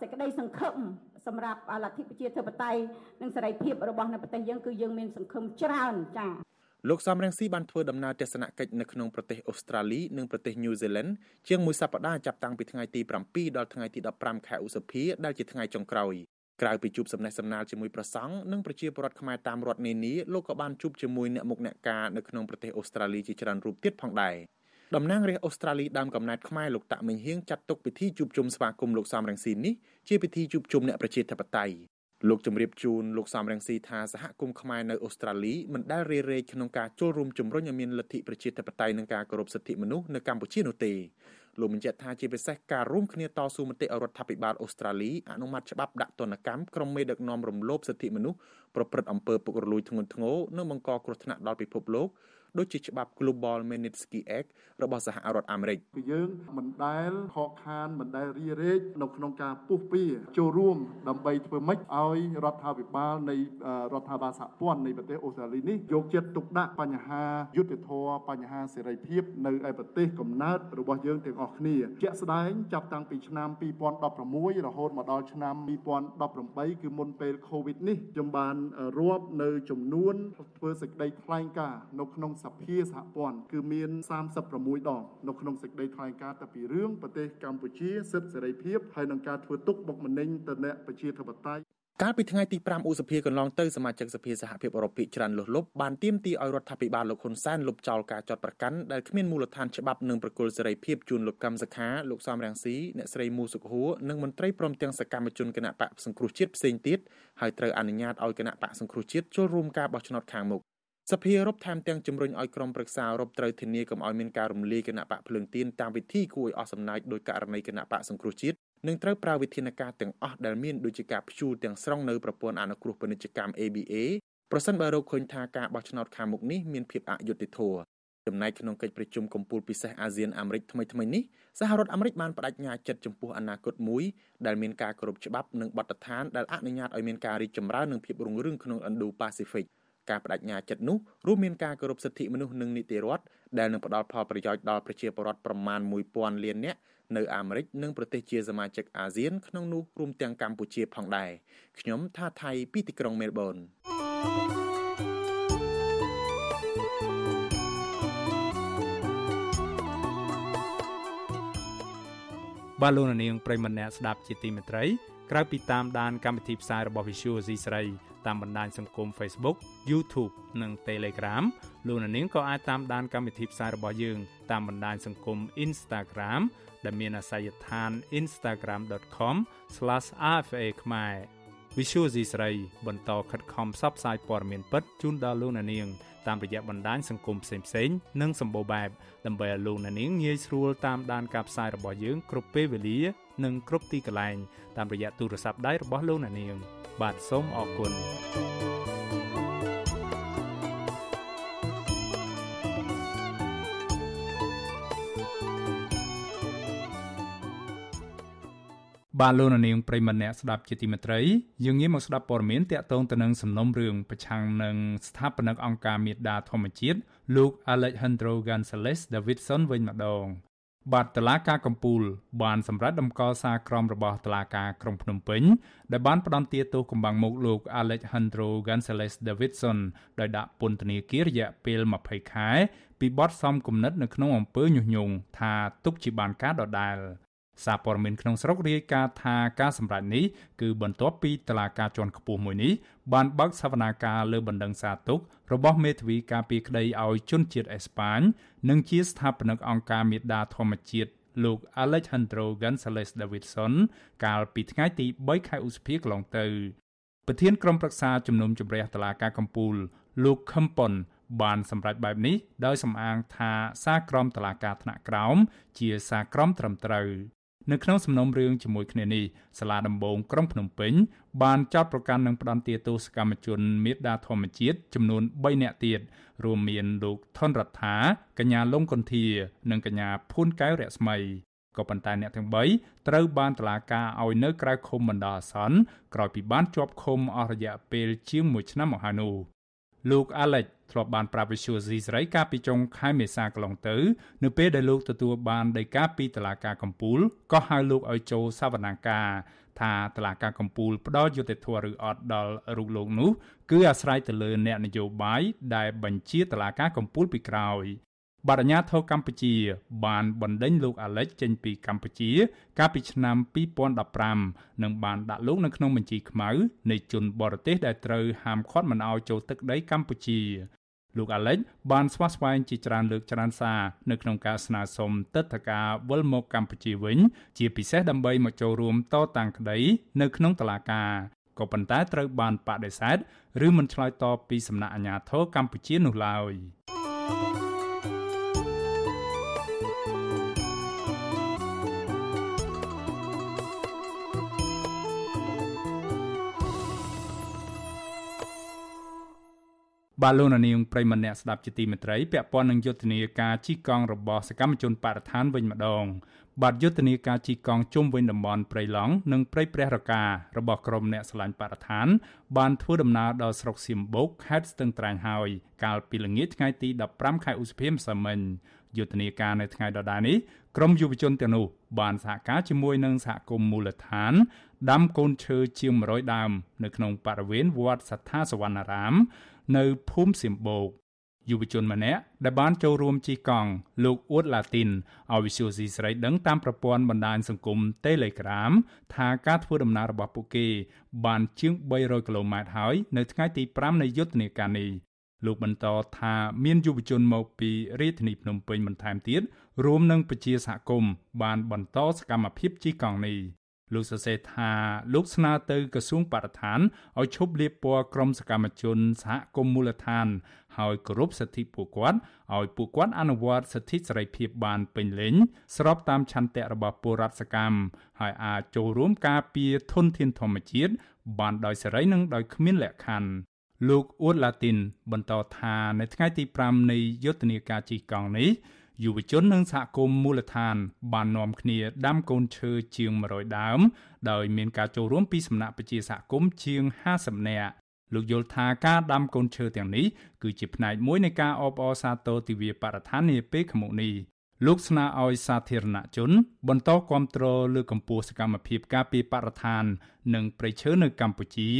សេចក្តីសង្ឃឹម សម្រាប់លទ្ធិប្រជាធិបតេយ្យនិងសេរីភាពរបស់នៅប្រទេសយើងគឺយើងមានសង្ឃឹមច្រើនចា៎លោកសំរងស៊ីបានធ្វើដំណើរទស្សនកិច្ចនៅក្នុងប្រទេសអូស្ត្រាលីនិងប្រទេសញូហ្សេឡង់ជាងមួយសប្តាហ៍ចាប់តាំងពីថ្ងៃទី7ដល់ថ្ងៃទី15ខែឧសភាដែលជាថ្ងៃចុងក្រោយក្រៅពីជួបសំណេះសំណាលជាមួយប្រសង់និងប្រជាពលរដ្ឋខ្មែរតាមរដ្ឋនានាលោកក៏បានជួបជាមួយអ្នកមុខអ្នកការនៅក្នុងប្រទេសអូស្ត្រាលីជាច្រើនរូបទៀតផងដែរ តំណាងរាស្ត្រអូស្ត្រាលីដើមកំណត់ខ្មែរលោកតាក់មិញហៀងចាត់ទុកពិធីជួបជុំស្វាគមន៍លោកសំរងស៊ីនេះជាពិធីជួបជុំអ្នកប្រជាធិបតេយ្យលោកជំរាបជូនលោកសំរងស៊ីថាសហគមន៍ខ្មែរនៅអូស្ត្រាលីមិនដែលរេរែកក្នុងការចូលរួមជំរុញឲ្យមានលទ្ធិប្រជាធិបតេយ្យនិងការគោរពសិទ្ធិមនុស្សនៅកម្ពុជានោះទេលោកបញ្ជាក់ថាជាពិសេសការរួមគ្នាតស៊ូមតិរដ្ឋាភិបាលអូស្ត្រាលីអនុម័តច្បាប់ដាក់ទណ្ឌកម្មក្រុមមេដឹកនាំរំលោភសិទ្ធិមនុស្សប្រព្រឹត្តអំពើពុករលួយធ្ងន់ធ្ងរនិងបង្កគ្រោះថ្នាក់ដល់ពិភពលោក ដូចជាច្បាប់ Global Magnitsky Act របស់សហរដ្ឋអាមេរិកគឺយើងមិនដែលខកខានមិនដែលរីរែកនៅក្នុងការពុះពៀចូលរួមដើម្បីធ្វើម៉េចឲ្យរដ្ឋាភិបាលនៃរដ្ឋាភិបាលសហព័ន្ធនៃប្រទេសអូស្ត្រាលីនេះយកចិត្តទុកដាក់បញ្ហាយុត្តិធម៌បញ្ហាសេរីភាពនៅឯប្រទេសកំណើតរបស់យើងទាំងអស់គ្នាជាក់ស្ដែងចាប់តាំងពីឆ្នាំ2016រហូតមកដល់ឆ្នាំ2018គឺមុនពេល COVID នេះខ្ញុំបានរាប់នៅចំនួនធ្វើសេចក្តីថ្លែងការណ៍នៅក្នុងសភាសហព័ន្ធគឺមាន36ដងនៅក្នុងសេចក្តីថ្លែងការណ៍តែពីរឿងប្រទេសកម្ពុជាសិទ្ធិសេរីភាពហើយនឹងការធ្វើទុកបុកម្នេញទៅអ្នកប្រជាធិបតេយ្យកាលពីថ្ងៃទី5ឧសភាកន្លងទៅសមាជិកសភាសហភាពអឺរ៉ុបភាគច្រើនលុះលុបបានទាមទារឲ្យរដ្ឋាភិបាលលោកហ៊ុនសែនលុបចោលការចាត់ប្រកាន់ដែលគ្មានមូលដ្ឋានច្បាប់និងប្រគល់សេរីភាពជូនលោកកម្មសខាលោកសំរងស៊ីអ្នកស្រីមូសុខហួរនិងមន្ត្រីព្រមទាំងសកម្មជនគណៈបកសង្គ្រោះជាតិផ្សេងទៀតហើយត្រូវអនុញ្ញាតឲ្យគណៈបកសង្គ្រោះជាតិចូលរួមការបោះឆ្នោតខាងមុខ សភាអឺរ៉ុបថែមទាំងជំរុញឲ្យក្រុមប្រឹក្សាអឺរ៉ុបត្រូវធានាកុំឲ្យមានការរំលាយគណៈបកភ្លើងទៀនតាមវិធីគួរឲ្យអស់សំណើចដោយករណីគណៈបកសង្គ្រោះជាតិនិងត្រូវប្រើវិធានការទាំងអស់ដែលមានដូចជាការព្យួរទាំងស្រុងនៅប្រព័ន្ធអនុគ្រោះពាណិជ្ជកម្ម ABA ប្រសិនបើរកឃើញថាការបោះឆ្នោតខាងមុខនេះមានភាពអយុត្តិធម៌ចំណែកក្នុងកិច្ចប្រជុំកំពូលពិសេសអាស៊ានអាមេរិកថ្មីៗនេះសហរដ្ឋអាមេរិកបានបដិញ្ញាចិត្តចំពោះអនាគតមួយដែលមានការគោរពច្បាប់និងបទដ្ឋានដែលអនុញ្ញាតឲ្យមានការរីកចម្រើននិងភាពរុងរឿងក្នុង Indo-Pacific ការបដិញ្ញាចិត្តនោះរួមមានការគោរពសិទ្ធិមនុស្សនិងនីតិរដ្ឋដែលនឹងផ្ដល់ផលប្រយោជន៍ដល់ប្រជាពលរដ្ឋប្រមាណ1000លាននាក់នៅអាមេរិកនិងប្រទេសជាសមាជិកអាស៊ានក្នុងនោះរួមទាំងកម្ពុជាផងដែរខ្ញុំថាថៃពីទីក្រុងមែលប៊នបាទលោកនាងប្រិមម្នាក់ស្ដាប់ជាទីមេត្រី ក្រៅពីតាមដានកម្មវិធីផ្សាយរបស់ Visual C ស្រីតាមបណ្ដាញសង្គម Facebook YouTube និង Telegram លោកនាងក៏អាចតាមដានកម្មវិធីផ្សាយរបស់យើង តាមបណ្ដាញសង្គម Instagram ដែលមានអាសយដ្ឋាន instagram.com/rfa ខ្មែរ Visual C ស្រីបន្តខិតខំផ្សព្វផ្សាយព័ត៌មានពិតជូនដល់លោកអ្នកនាង តាមរយៈបណ្ដាញសង្គមផ្សេងៗនិងសម្បូរបែបដើម្បីឲ្យលោកអ្នកនាងងាយស្រួលតាមដានការផ្សាយរបស់យើងគ្រប់ពេលវេលា និងគ្រប់ទីកន្លែងតាមរយៈទូរស័ព្ទដៃរបស់លោកអ្នកនាង បាទសូមអរគុណបាទលោកនាងប្រិមម្នាក់ស្ដាប់ជាទីមេត្រីយើងងាកមកស្ដាប់ព័ត៌មានតាក់ទងទៅនឹងសំណុំរឿងប្រឆាំងនឹងស្ថាបនិកអង្គការមេដាធម្មជាតិលោក Alejandro Gonzalez Davidson វិញម្ដង បាទតឡាការកំពូលបានសម្រាប់ដំកល់សារក្រមរបស់តឡាការក្រុងភ្នំពេញដែលបានផ្ដន្ទាទោសកម្បាំងមុខលោក Alejandro Gonzalez Davidson ដោយដាក់ពន្ធនាគាររយៈពេល20ខែពីបទសំគំនិតនៅក្នុងអំពើញុះញង់ថាទុកជាបានការដដែល សារព័ត៌មានក្នុងស្រុករាយការណ៍ថាការសម្រេចនេះគឺបន្ទាប់ពីតឡាការជាន់ខ្ពស់មួយនេះបានបើកសវនាការលើបណ្ដឹងសារទុករបស់មេធាវីការពីក្តីឲ្យជនជាតិអេស្ប៉ាញនិងជាស្ថាបនិកអង្គការមេដាធម្មជាតិលោក Alejandro Gonzalez Davidson កាលពីថ្ងៃទី3ខែឧសភាកន្លងទៅប្រធានក្រុមប្រឹក្សាជំនុំជម្រះតឡាការកំពូល លោកខឹមប៉ុនបានសម្រេចបែបនេះដោយសំអាងថាសារក្រមតឡាការថ្នាក់ក្រោមជាសារក្រមត្រឹមត្រូវ នៅក្នុងសំណុំរឿងជាមួយគ្នានេះសាលាដំបងក្រុងភ្នំពេញបានចោទប្រកាន់និងផ្ដន្ទាទោសកម្មជនមេដាធម្មជាតិចំនួន3នាក់ទៀតរួមមានលោកថនរដ្ឋាកញ្ញាលងកុន្ធា និងកញ្ញាភួនកែវរស្មីក៏ប៉ុន្តែអ្នកទាំង3ត្រូវបានតុលាការឲ្យនៅក្រៅឃុំបណ្ដោះអាសន្នក្រោយពីបានជាប់ឃុំអស់រយៈពេលជាង1ឆ្នាំមកហើយនោះ លោក Alex ធ្លាប់បានប្រាប់វិសុយស៊ីសេរីកាលពីចុងខែមេសាកន្លងទៅ នៅពេលដែលលោកទទួលបានដីកាពីតុលាការកំពូលក៏ហៅលោកឲ្យចូលសវនាការថាតឡាការកម្ពុជាផ្ដល់យុត្តិធម៌ឬអត់ដល់រូបលោកនោះគឺអាស្រ័យទៅលើអ្នកនយោបាយដែលបញ្ជាតឡាការកម្ពុជាពីក្រោយ បដញ្ញាធរកម្ពុជា បានបណ្ដេញលោកអាឡិចចេញពីកម្ពុជា កាលពីឆ្នាំ2015និងបានដាក់លោកនៅក្នុងបញ្ជីខ្មៅនៃជនបរទេសដែលត្រូវហាមឃាត់មិនឲ្យចូលទឹកដីកម្ពុជាលោកអាឡិចបានស្វាស្វែងជាច្រើនលើកច្រើនសារនៅក្នុងការស្នើសុំទឹកធការវិលមកកម្ពុជាវិញ ជាពិសេសដើម្បីមកចូលរួមតតាំងក្តីនៅក្នុងតុលាការក៏ប៉ុន្តែត្រូវបានបដិសេធឬមិនឆ្លើយតបពីសំណាក់អាជ្ញាធរកម្ពុជានោះឡើយ។ បបាទលោកនាងប្រិមម្នាក់ស្ដាប់ជាទីមេត្រីពាក់ព័ន្ធនឹងយុទ្ធនាការជីកង់របស់សកម្មជនបរិស្ថានវិញម្ដងបាទយុទ្ធនាការជីកង់ជុំវិញតំបន់ព្រៃឡង់និងព្រៃព្រះរការបស់ក្រុមអ្នកស្រឡាញ់បរិស្ថាន បានធ្វើដំណើរដល់ស្រុកសៀមបូកខេត្តស្ទឹងត្រែងហើយកាលពីល្ងាចថ្ងៃទី15ខែឧសភាម្សិលមិញយុទ្ធនាការនៅថ្ងៃដដែលនេះក្រមយុវជនទាំងនោះបានសហការជាមួយនឹងសហគមន៍មូលដ្ឋានដាំកូនឈើជាង100ដើមនៅក្នុងបរិវេណវត្តសទ្ធាសវណ្ណារាម នៅភូមិសៀមបូកយុវជនម្នាក់ដែលបានចូលរួមជិះកង់លោកអ៊ូតឡាទីនឲ្យវិសុយស៊ីស្រីដឹងតាមប្រព័ន្ធបណ្ដាញសង្គម Telegram ថាការធ្វើដំណើររបស់ពួកគេបានជាង300គីឡូម៉ែត្រហើយនៅថ្ងៃទី5នៃយុទ្ធនាការនេះលោកបន្តថាមានយុវជនមកពីរាជធានីភ្នំពេញបន្ថែមទៀតរួមនឹងពជាសហគមន៍បានបន្តសកម្មភាពជិះកង់នេះ លោកសរសេរថាលោកស្នើទៅក្រសួងបរិស្ថានឲ្យឈប់លាបពណ៌ក្រុមសកម្មជនសហគមន៍មូលដ្ឋាន ហើយគោរពសិទ្ធិពួកគាត់ឲ្យពួកគាត់អនុវត្តសិទ្ធិសេរីភាពបានពេញលេញស្របតាមឆន្ទៈរបស់ពលរដ្ឋសកម្មហើយអាចចូលរួមការពារធនធានធម្មជាតិបានដោយសេរីនិងដោយគ្មានលក្ខខណ្ឌលោកអ៊ូតឡាទីន បន្តថានៅថ្ងៃទី5នៃយុទ្ធនាការជិះកង់នេះ យុវជននិងសហគមន៍មូលដ្ឋាន បាននាំគ្នាដាំកូនឈើជាង100ដើម ដោយមានការចូលរួមពីសំណាក់ប្រជាសហគមន៍ជាង50នាក់លោកយល់ថាការដាំកូនឈើទាំងនេះគឺជាផ្នែកមួយនៃការអបអរសាទរទិវាបរិស្ថាននាពេលខាងមុខនេះលោកស្នើឲ្យសាធារណជន បន្តគាំទ្រលើកកម្ពស់សកម្មភាពការពារបរិស្ថាន និងព្រៃឈើនៅកម្ពុជា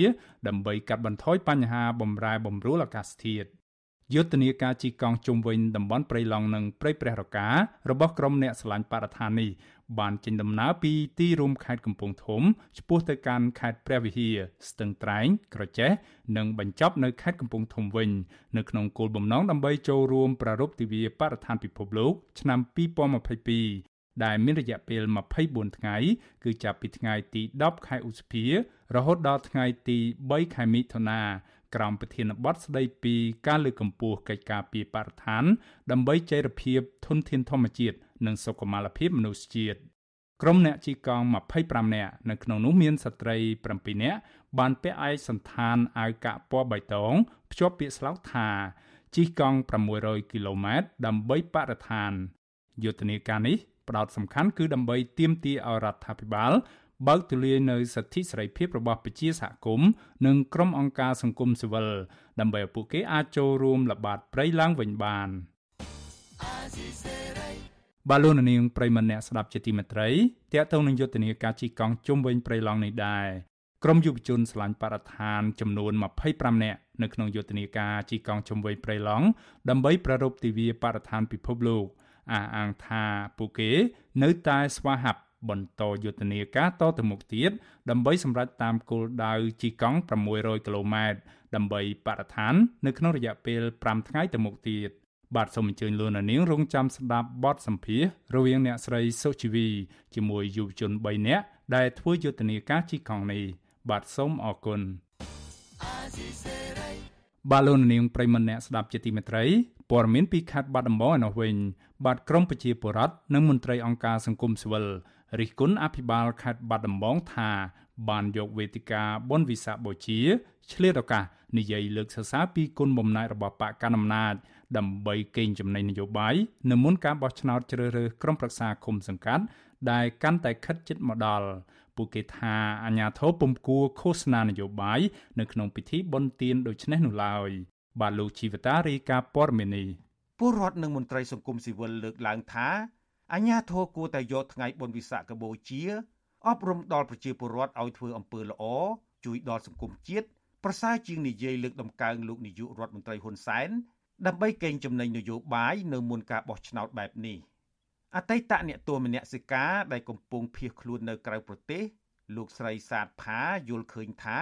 ដើម្បីកាត់បន្ថយបញ្ហាបំរែបំរួលអាកាសធាតុ យុទ្ធនាការជីកង់ជុំវិញតំបន់ព្រៃឡង់និងព្រៃព្រះរការបស់ក្រុមអ្នកស្រឡាញ់បរិស្ថាននេះបានចេញដំណើរពីទីរួមខេត្តកំពង់ធំឆ្ពោះទៅកាន់ខេត្តព្រះវិហារស្ទឹងត្រែង ក្រចេះនិងបញ្ចប់នៅខេត្តកំពង់ធំវិញនៅក្នុងគោលបំណងដើម្បីចូលរួមប្រារព្ធទិវាបរិស្ថានពិភពលោក ឆ្នាំ2022ដែលមានរយៈពេល24ថ្ងៃ គឺចាប់ពីថ្ងៃទី10ខែឧសភារហូតដល់ថ្ងៃទី3ខែមិថុនា ក្រោមប្រធានបទស្ដីពីការលើកកម្ពស់កិច្ចការពីបរិស្ថាន ដើម្បីចីរភាពធនធានធម្មជាតិនិងសុខុមាលភាពមនុស្សជាតិក្រុមអ្នកជិះកង់25នាក់នៅក្នុងនោះមានស្ត្រី7នាក់បានពាក់ឯកសន្តានអាវកាក់ពណ៌បៃតងភ្ជាប់ពាក្យស្លោកថាជិះកង់600គីឡូម៉ែត្រដើម្បីបរិស្ថានយុទ្ធនាការនេះផ្ដោតសំខាន់គឺដើម្បីទាមទារឲ្យរដ្ឋាភិបាល បើកទូលាយនៅសិទ្ធិសេរីភាពរបស់ប្រជាសហគមន៍និងក្រុមអង្គការសង្គមស៊ីវិលដើម្បីឲ្យពួកគេអាចចូលរួមល្បាតព្រៃឡើងវិញបានបាឡូននាងប្រិមម្នាក់ស្ដាប់ជាទីមេត្រីតកតងនឹងយុទ្ធនាការជីកង់ជុំវិញព្រៃឡង់នេះដែរក្រុមយុវជនឆ្លាញ់បរិស្ថានចំនួន25នាក់នៅក្នុងយុទ្ធនាការជីកង់ជុំវិញព្រៃឡង់ដើម្បីប្រារព្ធទិវាបរិស្ថានពិភពលោកអះអាងថាពួកគេនៅតែស្វាហាប់ បន្តយុទ្ធនាការតទៅមុខទៀតដើម្បីសម្រេចតាមគោលដៅជីកង់600គីឡូម៉ែត្រដើម្បីបរិស្ថាន នៅក្នុងរយៈពេល5ថ្ងៃទៅមុខទៀតបាទសូមអញ្ជើញលោកនាងរងចាំស្ដាប់បទសម្ភាសរវាងអ្នកស្រីសុជីវីជាមួយយុវជន3នាក់ដែលធ្វើយុទ្ធនាការជីកង់នេះបាទសូមអរគុណបាទលោកនាងប្រិមម្នាក់ស្ដាប់ជាទីមេត្រីព័ត៌មានពីខេត្តបាត់ដំបងឯនោះវិញបាទក្រមប្រជាពលរដ្ឋនិងមន្ត្រីអង្គការសង្គមស៊ីវិល រិះគន់អភិបាលខេត្តបាត់ដំបងថា បានយកវេទិកាបុណ្យវិសាខបូជាឆ្លៀតឱកាសនិយាយលើកសរសើរពីគុណបំណែករបស់បកកណ្ដាលអំណាចដើម្បីកេងចំណេញនយោបាយនៅមុនការបោះឆ្នោតជ្រើសរើសក្រុមប្រឹក្សាគុំសង្កាត់ដែលកាន់តែខិតជិតមកដល់ពួកគេថាអាញាធរពុំគួរឃោសនានយោបាយនៅក្នុងពិធីបុណ្យទានដូចនេះនោះឡើយបាទលោកជីវតារីកាព័រមេនីពលរដ្ឋនិងមន្ត្រីសង្គមស៊ីវិលលើកឡើងថា អាញាធរគួរតែយកថ្ងៃបុណ្យវិសាខបូជាអប់រំដល់ប្រជាពលរដ្ឋឲ្យធ្វើអំពើល្អជួយដល់សង្គមជាតិប្រសើរជាងនិយាយលើកដំកើងលោកនាយករដ្ឋមន្ត្រីហ៊ុនសែនដើម្បីកេងចំណេញនយោបាយនៅមុនការបោះឆ្នោតបែបនេះអតីតអ្នកទោសមនសិការដែលកំពុងភៀសខ្លួននៅក្រៅប្រទេសលោកស្រីសាទផាយល់ឃើញថា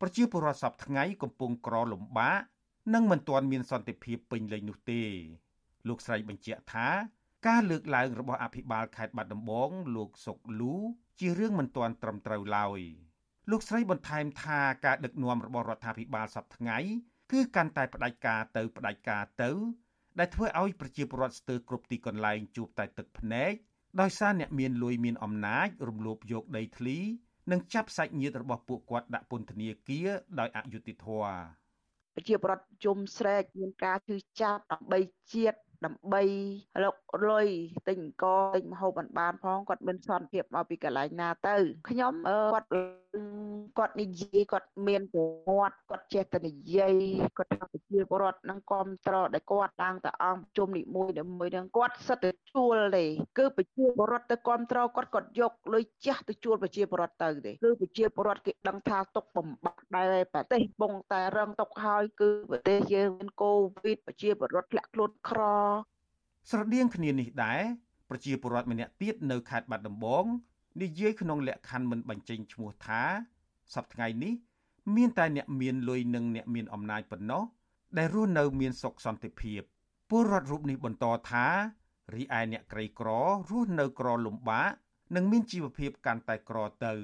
ប្រជាពលរដ្ឋសពថ្ងៃកំពុងក្រលំបាកនិងមិនទាន់មានសន្តិភាពពេញលេញនោះទេ លោកស្រីបញ្ជាក់ថា ការលើកឡើងរបស់អភិបាលខេត្តបាត់ដំបង លោកសុកលូជារឿងមិនទាន់ត្រឹមត្រូវឡើយលោកស្រីបន្ថែមថាការដឹកនាំរបស់រដ្ឋាភិបាលសពថ្ងៃគឺកាន់តែផ្ដាច់ការទៅផ្ដាច់ការទៅ ដែលធ្វើឲ្យប្រជាពលរដ្ឋស្ទើរគ្រប់ទីកន្លែងជួបតែទឹកភ្នែកដោយសារអ្នកមានលុយមានអំណាចរំលោភយកដីធ្លីនិងចាប់សាច់ញាតិរបស់ពួកគាត់ដាក់ពន្ធនាគារដោយអយុត្តិធម៌ប្រជាពលរដ្ឋជុំស្រែកមានការឈឺចាប់ដើម្បីជាតិ ដើម្បីលុកលុយទិញអង្គទិញម្ហូបបានបានផងគាត់មានសន្តិភាពមកពីកន្លែងណាទៅខ្ញុំគាត់គាត់និយាយគាត់មានប្រវត្តិគាត់ចេះតែនិយាយគាត់ថាប្រជាពលរដ្ឋនឹងគ្រប់ត្រដែលគាត់ឡើងទៅអង្គជុំនីមួយនីមួយនឹងគាត់សិតទៅជួលទេគឺប្រជាពលរដ្ឋទៅគ្រប់ត្រគាត់គាត់យកលុយចាស់ទៅជួលប្រជាពលរដ្ឋទៅទេគឺប្រជាពលរដ្ឋគេដឹងថាទុកបំបាក់ដែរប្រទេសបងតែរងទុកហើយគឺប្រទេសយើងមានកូវីដប្រជាពលរដ្ឋធ្លាក់ខ្លួនក្រ ស្រដៀងគ្នានេះដែរប្រជាពលរដ្ឋម្នាក់ទៀតនៅខេត្តបាត់ដំបងនិយាយក្នុងលក្ខខណ្ឌមិនបញ្ចេញឈ្មោះថាសប្តាហ៍ថ្ងៃនេះ មានតែអ្នកមានលុយនិងអ្នកមានអំណាចប៉ុណ្ណោះដែលរស់នៅមានសុខសន្តិភាពពលរដ្ឋរូបនេះបន្តថារីឯអ្នកក្រីក្ររស់នៅក្រលំបាកនិងមានជីវភាពកាន់តែក្រទៅ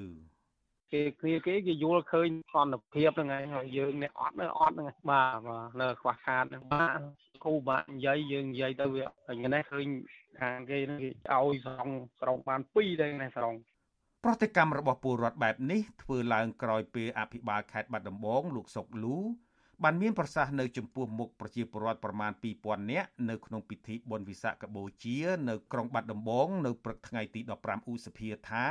គេគ្នាគេគេយល់ឃើញសន្តិភាពហ្នឹងឯងហើយយើងអ្នកអត់នៅអត់ហ្នឹងបាទបាទនៅខ្វះខាតហ្នឹងបាទ គ្រូបាទនិយាយយើងនិយាយទៅវាថ្ងៃនេះឃើញខាងគេគេឲ្យស្រង់ស្រង់បាន2ដែរណាស្រង់ប្រតិកម្មរបស់ពលរដ្ឋបែបនេះធ្វើឡើងក្រោយពេលអភិបាលខេត្តបាត់ដំបងលោកសុកលូបានមានប្រសាសន៍នៅចំពោះមុខប្រជាពលរដ្ឋប្រមាណ2000នាក់នៅក្នុងពិធីបុណ្យវិសាខបូជានៅក្រុងបាត់ដំបងនៅព្រឹកថ្ងៃទី15ឧសភាថា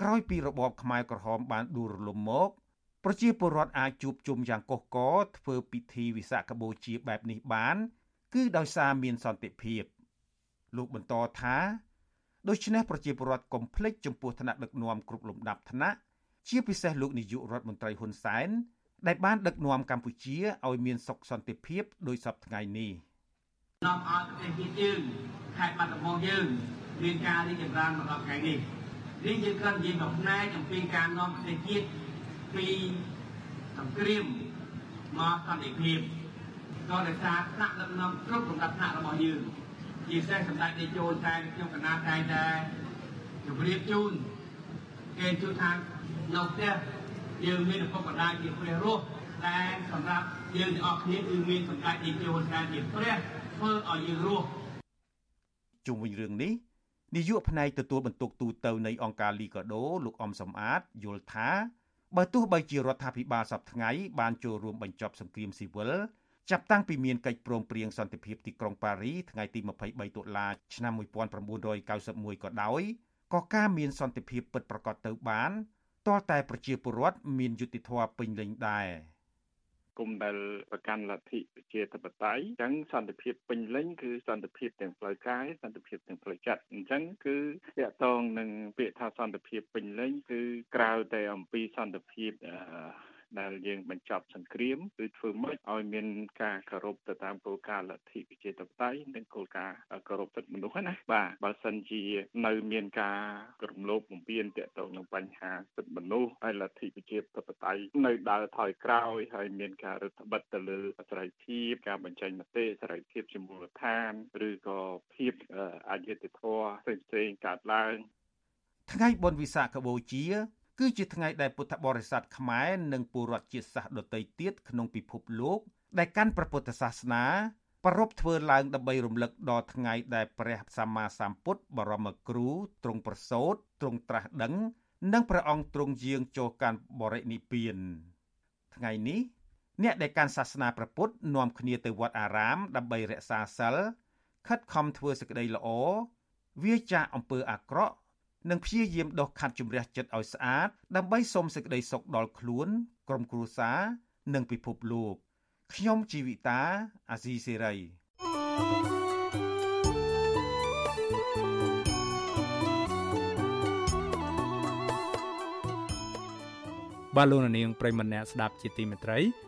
ក្រោយពីរបបខ្មែរក្រហមបានដួលរលំមកប្រជាពលរដ្ឋអាចជួបជុំយ៉ាងកុះករធ្វើពិធីវិសាខបូជាបែបនេះបាន គឺដោយសារមានសន្តិភាពលោកបន្តថាដូច្នេះប្រជាពលរដ្ឋកុំភ្លេចចំពោះឋានៈដឹកនាំគ្រប់លំដាប់ឋានៈជាពិសេសលោកនាយករដ្ឋមន្ត្រីហ៊ុនសែនដែលបានដឹកនាំកម្ពុជាឲ្យមានសុខសន្តិភាពដោយសពថ្ងៃនេះនាំឲ្យប្រទេសជាតិយើងខេត្តបាត់ដំបងយើងមានការរីកចម្រើនមកដល់ថ្ងៃនេះនេះយើងគ្រាន់និយាយមកផ្នែកអំពីការនាំប្រទេសជាតិពីសង្គ្រាមមកសន្តិភាព ក៏ដោយសារថ្នាក់ដឹកនាំគ្រប់លំដាប់ថ្នាក់របស់យើងជាពិសេសសម្ដេចនាយកចូលតែខ្ញុំកណាតែងតែជម្រាបជូនគេជួនថានៅផ្ទះយើងមានឪពុកម្ដាយជាព្រះរស់តែសម្រាប់យើងទាំងអស់គ្នាគឺមានសម្ដេចនាយកចូលតែជាព្រះធ្វើឲ្យយើងរស់ជុំវិញរឿងនេះនាយកផ្នែកទទួលបន្ទុកទូតនៃអង្គការលីកាដូលោកអំសំអាតយល់ថាបើទោះបីជារដ្ឋាភិបាលសពថ្ងៃបានចូលរួមបញ្ចប់សង្គ្រាមស៊ីវិល ចាប់តាំងពីមានកិច្ចព្រមព្រៀងសន្តិភាពទីក្រុងប៉ារីថ្ងៃទី23តុលាឆ្នាំ1991ក៏ដោយក៏ការមានសន្តិភាពពិតប្រាកដទៅបានទាល់តែប្រជាពលរដ្ឋមានយុត្តិធម៌ពេញលេញដែរ។គមដែលប្រកាន់លទ្ធិប្រជាធិបតេយ្យអញ្ចឹងសន្តិភាពពេញលេញគឺសន្តិភាពទាំងផ្លូវកាយសន្តិភាពទាំងផ្លូវចិត្តអញ្ចឹងគឺតកតងនឹងពាក្យថាសន្តិភាពពេញលេញគឺក្រៅតែអំពីសន្តិភាពអឺ ដែលយើងបញ្ចប់សង្គ្រាមគឺធ្វើម៉េចឲ្យមានការគោរពទៅតាមគោលការណ៍លទ្ធិប្រជាធិបតេយ្យនិងគោលការណ៍គោរពសិទ្ធិមនុស្សណាបាទបើសិនជានៅមានការរំលោភបំពានទាក់ទងនឹងបញ្ហាសិទ្ធិមនុស្សហើយលទ្ធិប្រជាធិបតេយ្យនៅដើរថយក្រោយហើយមានការរឹតបន្តឹងទៅលើសេរីភាពការបញ្ចេញមតិសេរីភាពជាមូលដ្ឋានឬក៏ភាពអយុត្តិធម៌ផ្សេងៗកើតឡើងថ្ងៃបុណ្យវិសាខបូជា គឺជាថ្ងៃដែលពុទ្ធបរិស័ទខ្មែរនិងពលរដ្ឋជាតិសាសន៍ដទៃទៀតក្នុងពិភពលោកដែលកាន់ព្រះពុទ្ធសាសនាប្រារព្ធធ្វើឡើងដើម្បីរំលឹកដល់ថ្ងៃដែលព្រះសម្មាសម្ពុទ្ធបរមគ្រូទ្រង់ប្រសូតទ្រង់ត្រាស់ដឹង និងព្រះអង្គទ្រង់យាងចូលកាន់បរិនិព្វាន ថ្ងៃនេះអ្នកដែលកាន់សាសនាព្រះពុទ្ធនាំគ្នាទៅវត្តអារាម ដើម្បីរក្សាសិលខិតខំធ្វើសេចក្តីល្អវាចាកអំពើអាក្រក់ និងព្យាយាមដុសខាត់ជំរះចិត្តឲ្យស្អាតដើម្បីសុំសេចក្តីសុខដល់ខ្លួន ក្រុមគ្រួសារនិងពិភពលោកខ្ញុំជីវិតាអាស៊ីសេរីបាទលោកនាងប្រិមម្នាក់ស្ដាប់ជាទីមេត្រី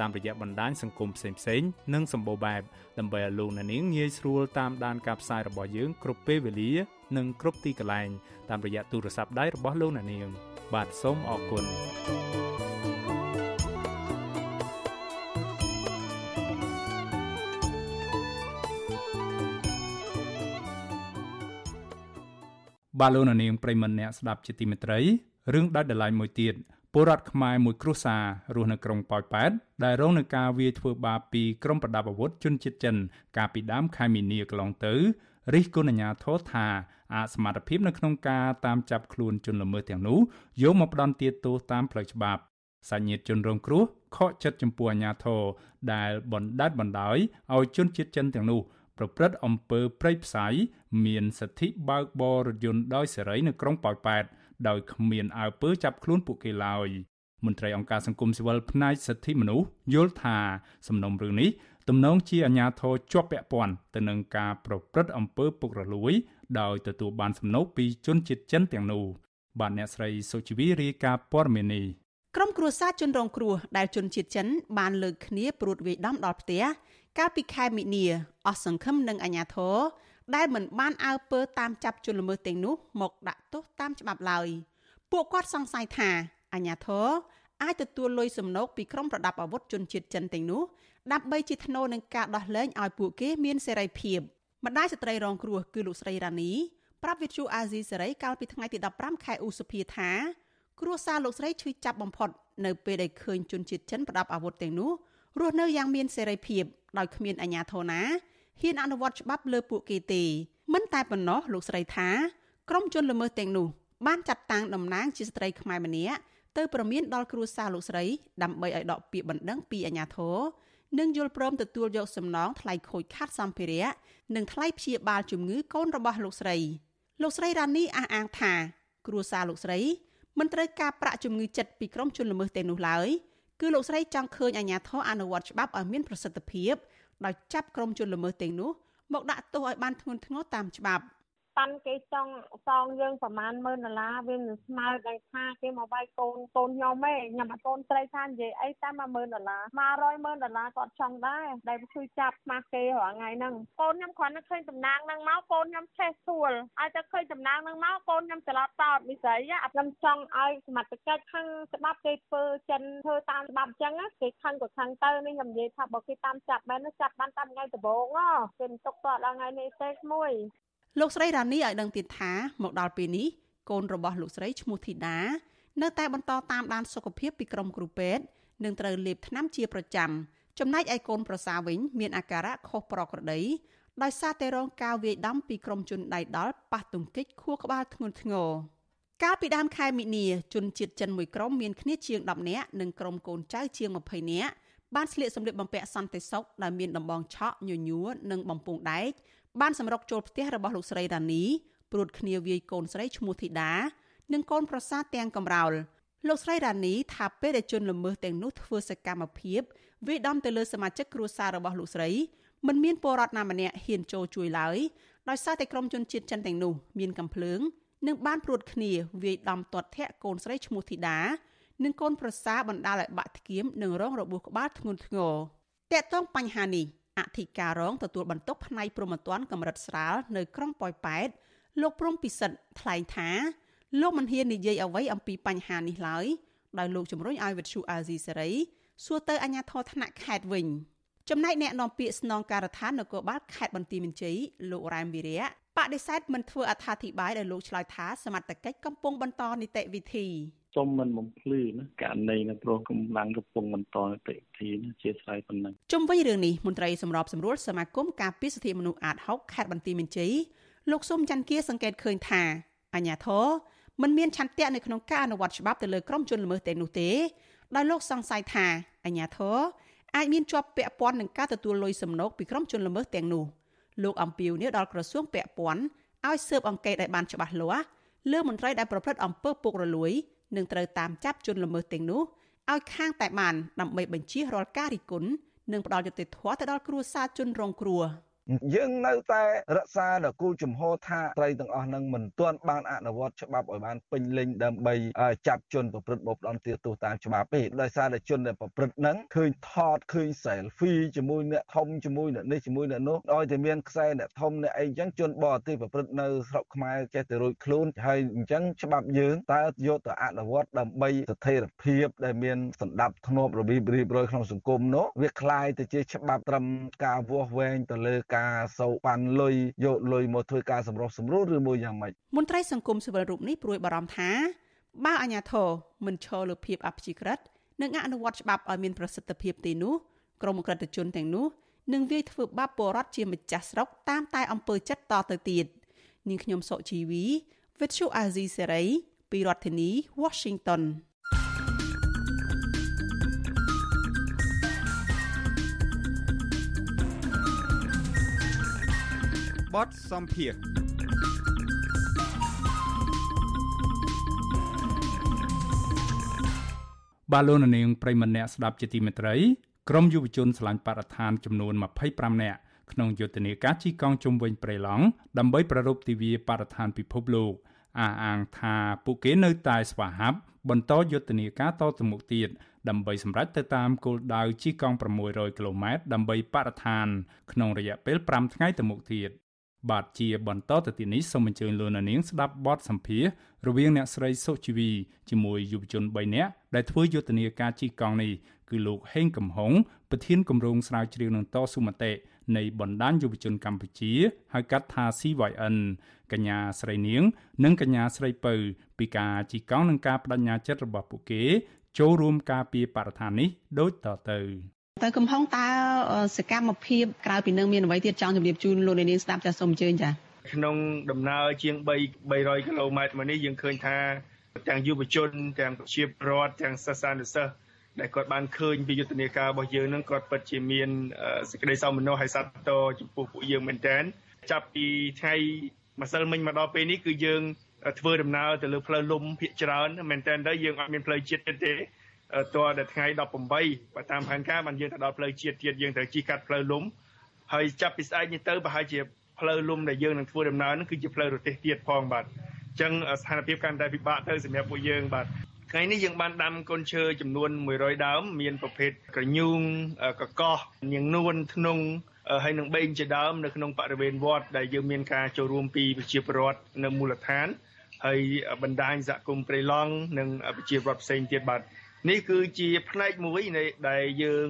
តាមរយៈបណ្ដាញសង្គមផ្សេងៗនិងសម្បូរបែបដើម្បីឲ្យលោកនាងងាយស្រួលតាមដានការផ្សាយរបស់យើងគ្រប់ពេលវេលា និងគ្រប់ទីកន្លែងតាមរយៈទូរស័ព្ទដៃរបស់លោកនាង បាទសូមអរគុណបបាទលោកនាងប្រិមម្នាក់ស្ដាប់ជាទីមេត្រីរឿងដាច់ដライមួយទៀត ពលរដ្ឋខ្មែរមួយគ្រួសាររស់នៅក្រុងប៉ោយប៉ែតដែលរងនឹងការវាយធ្វើបាបពីក្រុមប្រដាប់អាវុធជនជាតិចិន កាលពីដើមខែមីនាកន្លងទៅរិះគន់អាជ្ញាធរថាអសមត្ថភាពនៅក្នុងការតាមចាប់ខ្លួនជនល្មើសទាំងនោះយកមកផ្ដន់ទាទោសតាមផ្លូវច្បាប់សាច់ញាតិជនរងគ្រោះខកចិត្តចំពោះអាជ្ញាធរដែលបណ្ដេតបណ្ដោយឲ្យជនជាតិចិនទាំងនោះប្រព្រឹត្តអំពើព្រៃផ្សៃមានសិទ្ធិបើកបររថយន្តដោយសេរីនៅក្រុងប៉ោយប៉ែត ដោយគ្មានអើពើចាប់ខ្លួនពួកគេឡើយមន្ត្រីអង្គការសង្គមស៊ីវិលផ្នែកសិទ្ធិមនុស្សយល់ថាសំណុំរឿងនេះទំនងជាអាញាធរជាប់ពាក់ព័ន្ធទៅនឹងការប្រព្រឹត្តអំពើពុករលួយ ដោយទទួលបានសំណូកពីជនជាតិចិនទាំងនោះបាទអ្នកស្រីសុជីវីរាយការណ៍ព័ត៌មាននេះក្រុមគ្រួសារជនរងគ្រោះដែលជនជាតិចិន បានលើកគ្នាព្រួតវាយដំដល់ផ្ទះកាលពីខែមិនិនាអស់សង្ឃឹមនឹងអាញាធរ ដែលមិនបានអើពើតាមចាប់ជនល្មើសទាំងនោះមកដាក់ទោសតាមច្បាប់ឡើយពួកគាត់សង្ស័យថាអាញាធរអាចទទួលលុយសំណូកពីក្រុមប្រដាប់អាវុធជនជាតិចិនទាំងនោះដើម្បីជាថ្នូរនឹងការដោះលែងឲ្យពួកគេមានសេរីភាពម្ដាយស្ត្រីរងគ្រោះគឺលោកស្រីរ៉ានីប្រាប់វិទ្យុអាស៊ីសេរីកាលពីថ្ងៃទី15ខែឧសភាថាគ្រួសារលោកស្រីឈឺចាប់បំផុតនៅពេលដែលឃើញជនជាតិចិនប្រដាប់អាវុធទាំងនោះរស់នៅយ៉ាងមានសេរីភាពដោយគ្មានអាជ្ញាធរណា ហ៊ានអនុវត្តច្បាប់លើពួកគេទេមិនតែប៉ុណ្ណោះលោកស្រីថាក្រុមជនល្មើសទាំងនោះបានចាត់តាំងតំណាងជាស្ត្រីខ្មែរម្នាក់ទៅប្រមានដល់គ្រួសារលោកស្រីដើម្បីឲ្យដកពាក្យបណ្ដឹងពីអាជ្ញាធរនិងយល់ព្រមទទួលយកសំណងថ្លៃខូចខាតសម្ភារៈនិងថ្លៃព្យាបាលជំងឺកូនរបស់លោកស្រី លោកស្រីរ៉ានីអះអាងថា គ្រួសារលោកស្រីមិនត្រូវការប្រាក់ជំងឺចិត្តពីក្រុមជនល្មើសទាំងនោះឡើយគឺលោកស្រីចង់ឃើញអាជ្ញាធរអនុវត្តច្បាប់ឲ្យមានប្រសិទ្ធភាព ដោយចាប់ក្រុមជនល្មើសទាំងនោះមកដាក់ទោសឲ្យបានធ្ងន់ធ្ងរតាមច្បាប់ ប៉ាន់គេចង់សងយើងប្រហែល10000ដុល្លារវាមិនស្មើនឹងថាគេមកវាយកូនកូនខ្ញុំទេខ្ញុំអត់កូនស្រីថានិយាយអីតែ10000ដុល្លារ100,000ដុល្លារគាត់ចង់ដែរដែលជួយចាប់ខ្មាស់គេរាល់ថ្ងៃហ្នឹងកូនខ្ញុំគ្រាន់តែឃើញតំណាងហ្នឹងមកកូនខ្ញុំឆេះស្រួលឲ្យតែឃើញតំណាងហ្នឹងមកកូនខ្ញុំច្រឡប់តតនិស័យអត់ខ្ញុំចង់ឲ្យសមត្ថកិច្ចខាងច្បាប់គេធ្វើចិនធ្វើតាមច្បាប់អញ្ចឹងគេខឹងក៏ខឹងទៅនេះខ្ញុំនិយាយថាបើគេតាមចាប់មែនចាប់បានតាមថ្ងៃដំបូងគេមិនទុកតដល់ថ្ងៃនេះទេមួយ លោកស្រីរ៉ានីឲ្យដឹងទៀតថាមកដល់ពេលនេះកូនរបស់លោកស្រីឈ្មោះធីតានៅតែបន្តតាមដានសុខភាពពីក្រុមគ្រូពេទ្យនិងត្រូវលេបថ្នាំជាប្រចាំចំណែកឯកូនប្រសាវិញមានអាការៈខុសប្រក្រតីដោយសារតែរងការវាយដំពីក្រុមជនដៃដល់ប៉ះទង្គិចខួរក្បាលធ្ងន់ធ្ងរកាលពីដើមខែមិនិនាជនជាតិចិនមួយក្រុមមានគ្នាជាង10នាក់និងក្រុមកូនចៅជាង20នាក់បានស្លៀកសម្លៀកបំពាក់សន្តិសុខដែលមានដំបងឆក់ញញួរនិងបំពង់ដែក បានសម្រុកចូលផ្ទះរបស់លោកស្រីរ៉ានីព្រួតគ្នាវាយកូនស្រីឈ្មោះធីតានិងកូនប្រសាទាំងកំរោលលោកស្រីរ៉ានីថាពេលដែលជនល្មើសទាំងនោះធ្វើសកម្មភាពវាយដំទៅលើសមាជិកគ្រួសាររបស់លោកស្រីមិនមានពលរដ្ឋណាម្នាក់ហ៊ានចូលជួយឡើយដោយសារតែក្រុមជនជាតិចិនទាំងនោះមានកំភ្លើងនិងបានព្រួតគ្នាវាយដំទាត់ធាក់កូនស្រីឈ្មោះធីតានិងកូនប្រសាបណ្ដាលឲ្យបាក់ធ្គាមនិងរងរបួសក្បាលធ្ងន់ធ្ងរតកតងបញ្ហានេះ អធិការរងទទួលបន្ទុកផ្នែកព្រំប្រទានកម្រិតស្រាលនៅក្រុងប៉ោយប៉ែតលោកព្រំពិសិដ្ឋថ្លែងថាលោកមិនហ៊ាននិយាយអ្វីអំពីបញ្ហានេះឡើយដោយលោកជំរុញឲ្យវិទ្យុអាស៊ីសេរីសួរទៅអាជ្ញាធរថ្នាក់ខេត្តវិញចំណែកអ្នកនាំពាក្យស្នងការដ្ឋាននគរបាលខេត្តបន្ទាយមានជ័យលោករ៉ែមវិរៈបដិសេធមិនធ្វើអត្ថាធិប្បាយដែលលោកឆ្លើយថាសមត្ថកិច្ចកំពុងបន្តនីតិវិធី សូមមិនបំភ្លឺណាករណីនៅព្រោះកម្លាំងកំពុងបន្តនីតិវិធីណាជាស្រ័យប៉ុណ្ណឹងជុំវិញរឿងនេះមន្ត្រីសម្របសម្រួលសមាគមការពារសិទ្ធិមនុស្សអាត6ខេត្តបន្ទាយមានជ័យលោកសុំច័ន្ទគាសង្កេតឃើញថាអាញាធរមិនមានឆន្ទៈនៅក្នុងការអនុវត្តច្បាប់ទៅលើក្រុមជនល្មើសទាំងនោះទេដោយលោកសង្ស័យថាអាញាធរអាចមានជាប់ពាក់ព័ន្ធនឹងការទទួលលុយសំណូកពីក្រុមជនល្មើសទាំងនោះលោកអំពីវនេះដល់ក្រសួងពាក់ព័ន្ធឲ្យស៊ើបអង្កេតឲ្យបានច្បាស់លាស់លើមន្ត្រីដែលប្រព្រឹត្តអំពើពុករលួយ និងត្រូវតាមចាប់ជនល្មើសទាំងនោះឲ្យខាងតែបានដើម្បីបញ្ជារាល់ការរិះគន់និងផ្ដល់យុត្តិធម៌ទៅដល់គ្រួសារជនរងគ្រោះ។ យើងនៅតែរក្សានៅគោលជំហរថាត្រីទាំងអស់នឹងមិនទាន់បានអនុវត្តច្បាប់ឲ្យបានពេញលេញដើម្បីចាប់ជនប្រព្រឹត្តបបដំទាទោសតាមច្បាប់ទេដោយសារតែជនដែលប្រព្រឹត្តហ្នឹងឃើញថតឃើញ selfie ជាមួយអ្នកធំជាមួយអ្នកនេះជាមួយអ្នកនោះឲ្យតែមានខ្សែអ្នកធំអ្នកអីចឹងជនបរទេសប្រព្រឹត្តនៅស្រុកខ្មែរចេះតែរួចខ្លួនហើយអញ្ចឹងច្បាប់យើងតើយកទៅអនុវត្តដើម្បីស្ថិរភាពដែលមានសម្ដាប់ធ្នាប់របៀបរៀបរយក្នុងសង្គមនោះវាคล้ายទៅជាច្បាប់ត្រឹមការវាស់វែងទៅលើ ការ ារសោបានលុយយកលុយមកធ្វើការសម្រុះសម្រួលឬមួយយ៉ាងម៉េចមន្ត្រីសង្គមស៊ីវិលរូបនេះព្រួយបារម្ភថាបើអាជ្ញាធរមិនឈរលើភាពអព្យាក្រឹតនិងអនុវត្តច្បាប់ឲ្យមានប្រសិទ្ធភាពទេនោះក្រុមក្រិតជនទាំងនោះនឹងវាយធ្វើបាបពលរដ្ឋជាម្ចាស់ស្រុកតាមតែអំពើចិត្តតទៅទៀតនាងខ្ញុំសុជីវី Vithu Azizi Serai ពីរដ្ឋធានី Washington បទសម្ភារបាឡូននាងប្រិមម្នាក់ស្ដាប់ជាទីមេត្រីក្រមយុវជនឆ្លាញ់បរិស្ថានចំនួន25នាក់ក្នុងយុទ្ធនាការជីកង់ជុំវិញព្រៃឡង់ដើម្បីប្ររពទិវាបរិស្ថានពិភពលោកអះអាងថាពួកគេនៅតែស្វាហាប់បន្តយុទ្ធនាការតទៅមុខទៀតដើម្បីសម្រេចទៅតាមគោលដៅជីកង់600គីឡូម៉ែត្រដើម្បីបរិស្ថានក្នុងរយៈពេល5ថ្ងៃទៅមុខទៀត បាទជាបន្តទៅទីនេះសូមអញ្ជើញលោកនាងស្ដាប់បទសម្ភាសរវាងអ្នកស្រីសុជីវីជាមួយយុវជន3នាក់ដែលធ្វើយុទ្ធនាការជីកង់នេះគឺលោកហេងកំហុងប្រធានគម្រោងស្រាវជ្រាវនឹងតស៊ូមតិនៃបណ្ដាញយុវជនកម្ពុជាហៅកាត់ថា CYN កញ្ញាស្រីនាង និងកញ្ញាស្រីពៅពីការជីកង់និងការបដិញ្ញាចិត្តរបស់ពួកគេចូលរួមការពារបរិស្ថាននេះដូចតទៅ ទៅកំហុងតើសកម្មភាពក្រៅពីនឹងមានអ្វីទៀតចង់ជម្រាបជូនលោកនាងស្ដាប់ចាសសូមអញ្ជើញចាក្នុងដំណើរជាង3 300គីឡូម៉ែត្រមកនេះយើងឃើញថាទាំងយុវជនទាំងប្រជាពលរដ្ឋទាំងសិស្សានុសិស្សដែលគាត់បានឃើញពីយុទ្ធនាការរបស់យើងនឹងគាត់ពិតជាមានសេចក្តីសោមនស្សហើយសត្វតចំពោះពួកយើងមែនតើចាប់ពីថ្ងៃម្សិលមិញមកដល់ពេលនេះគឺយើងធ្វើដំណើរទៅលើផ្លូវលំភាគច្រើនមែនតើទៅយើងអត់មានផ្លូវជាតិទេទេ តរដល់ថ្ងៃ18បើតាមផែនការបានយើងទៅដល់ផ្លូវជាតិទៀតយើងត្រូវជិះកាត់ផ្លូវលំហើយចាប់ពីស្អែកនេះទៅប្រហែលជាផ្លូវលំដែលយើងនឹងធ្វើដំណើរនឹងគឺជាផ្លូវរទេសទៀតផងបាទអញ្ចឹងស្ថានភាពកាន់តែពិបាកទៅសម្រាប់ពួកយើងបាទថ្ងៃនេះយើងបានដាំកូនឈើចំនួន100ដើមមានប្រភេទក្រញូងកកោះនាងនួនធ្នង់ហើយនឹងបេងជាដើមនៅក្នុងបរិវេណវត្តដែលយើងមានការចូលរួមពីប្រជាពលរដ្ឋនៅមូលដ្ឋានហើយបណ្ដាញសហគមន៍ព្រៃឡង់និងប្រជាពលរដ្ឋផ្សេងទៀតបាទនេះគឺជាផ្នែកមួយនៃដែលយើង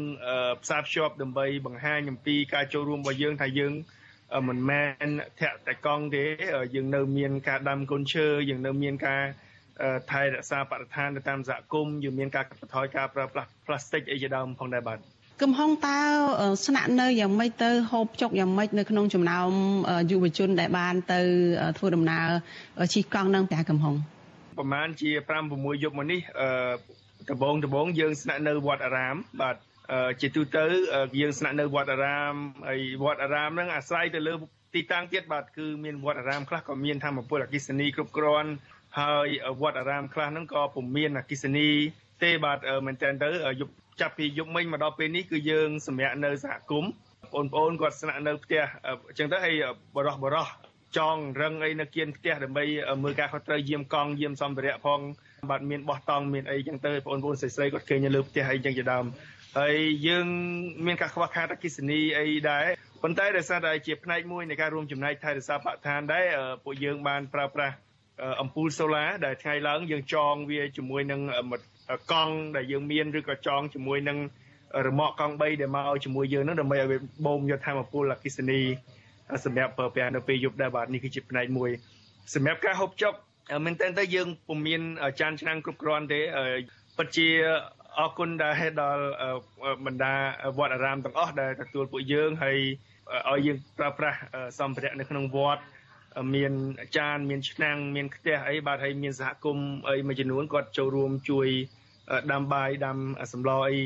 ផ្សារភ្ជាប់ដើម្បីបង្ហាញអំពីការចូលរួមរបស់យើងថាយើងមិនមែនធាក់តែកង់ទេយើងនៅមានការដាំកូនឈើយើងនៅមានការថែរក្សាបរិស្ថានទៅតាមសហគមន៍យើងមានការកាត់បន្ថយការប្រើប្រាស់ផ្លាស្ទិកអីជាដើមផងដែរបាទកំហុងតើស្នាក់នៅយ៉ាងម៉េចទៅហូបចុកយ៉ាងម៉េចនៅក្នុងចំណោមយុវជនដែលបានទៅធ្វើដំណើរជិះកង់នឹងផ្ទះកំហុងប្រហែលជា5 6យប់មកនេះអឺ ដំបងដំបងយើងស្នាក់នៅវត្តអារាមបាទជាទូទៅយើងស្នាក់នៅវត្តអារាមហើយវត្តអារាមហ្នឹងអាស្រ័យទៅលើទីតាំងទៀតបាទគឺមានវត្តអារាមខ្លះក៏មានធម្មពលអគិសនីគ្រប់គ្រាន់ហើយវត្តអារាមខ្លះហ្នឹងក៏ពុំមានអគិសនីទេបាទមែនតើទៅយប់ចាប់ពីយប់មិញមកដល់ពេលនេះគឺយើងសម្រាប់នៅសហគមន៍បងប្អូនគាត់ស្នាក់នៅផ្ទះអញ្ចឹងទៅហើយបរោះបរោះចងរឹងអីនៅគៀនផ្ទះដើម្បីមើលការខុសត្រូវយាមកង់យាមសម្ភារៈផង បាទមានបោះតង់មានអីចឹងទៅបងប្អូនស្រីៗគាត់ឃើញនៅលើផ្ទះអីចឹងជាដើមហើយយើងមានការខ្វះខាតអគិសនីអីដែរប៉ុន្តែដោយសារតែជាផ្នែកមួយនៃការរួមចំណែកថែរក្សាបរិស្ថានដែរពួកយើងបានប្រើប្រាស់អំពូលសូឡាដែលថ្ងៃឡើងយើងចងវាជាមួយនឹងកង់ដែលយើងមានឬក៏ចងជាមួយនឹងរមាក់កង់3ដែលមកឲ្យជាមួយយើងនឹងដើម្បីឲ្យវាបូមយកធម្មពលអគិសនីសម្រាប់ប្រើប្រាស់នៅពេលយប់ដែរបាទនេះគឺជាផ្នែកមួយសម្រាប់ការហូបចុក មែនតើទៅយើងពុំមានចានឆ្នាំងគ្រប់គ្រាន់ទេពិតជាអរគុណដែរដល់បណ្ដាវត្តអារាមទាំងអស់ដែលទទួលពួកយើងហើយឲ្យយើងប្រើប្រាស់សម្ភារៈនៅក្នុងវត្តមានចានមានឆ្នាំងមានខ្ទះអីបាទហើយមានសហគមន៍អីមួយចំនួនគាត់ចូលរួមជួយដាំបាយដាំសម្លអី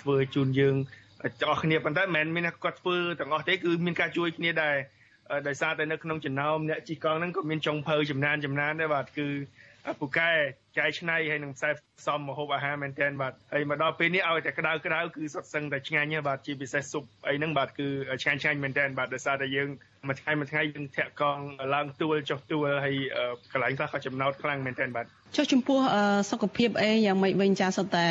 ធ្វើជូនយើងទាំងអស់គ្នាប៉ុន្តែមិនមែនមានគាត់ធ្វើទាំងអស់ទេគឺមានការជួយគ្នាដែរ ដោយសារតែនៅក្នុងចំណោមអ្នកជិះកង់ហ្នឹងក៏មានចុងភៅចំណានចំណានដែរបាទគឺ ពូកែចែកឆ្នៃហើយនឹងខ្សែផ្សំម្ហូបអាហារមែនទែនបាទហើយមកដល់ពេលនេះឲ្យតែក្តៅក្តៅគឺសុទ្ធសឹងតែឆ្ងាញ់បាទជាពិសេសស៊ុបអីហ្នឹងបាទគឺឆ្ងាញ់ឆ្ងាញ់មែនទែនបាទដោយសារតែយើងមួយថ្ងៃមួយថ្ងៃយើងធាក់កង់ឡើងទួលចុះទួលហើយកន្លែងខ្លះក៏ចំណោតខ្លាំងមែនទែនបាទចុះចំពោះសុខភាពអីយ៉ាងម៉េចវិញចាសុទ្ធតែ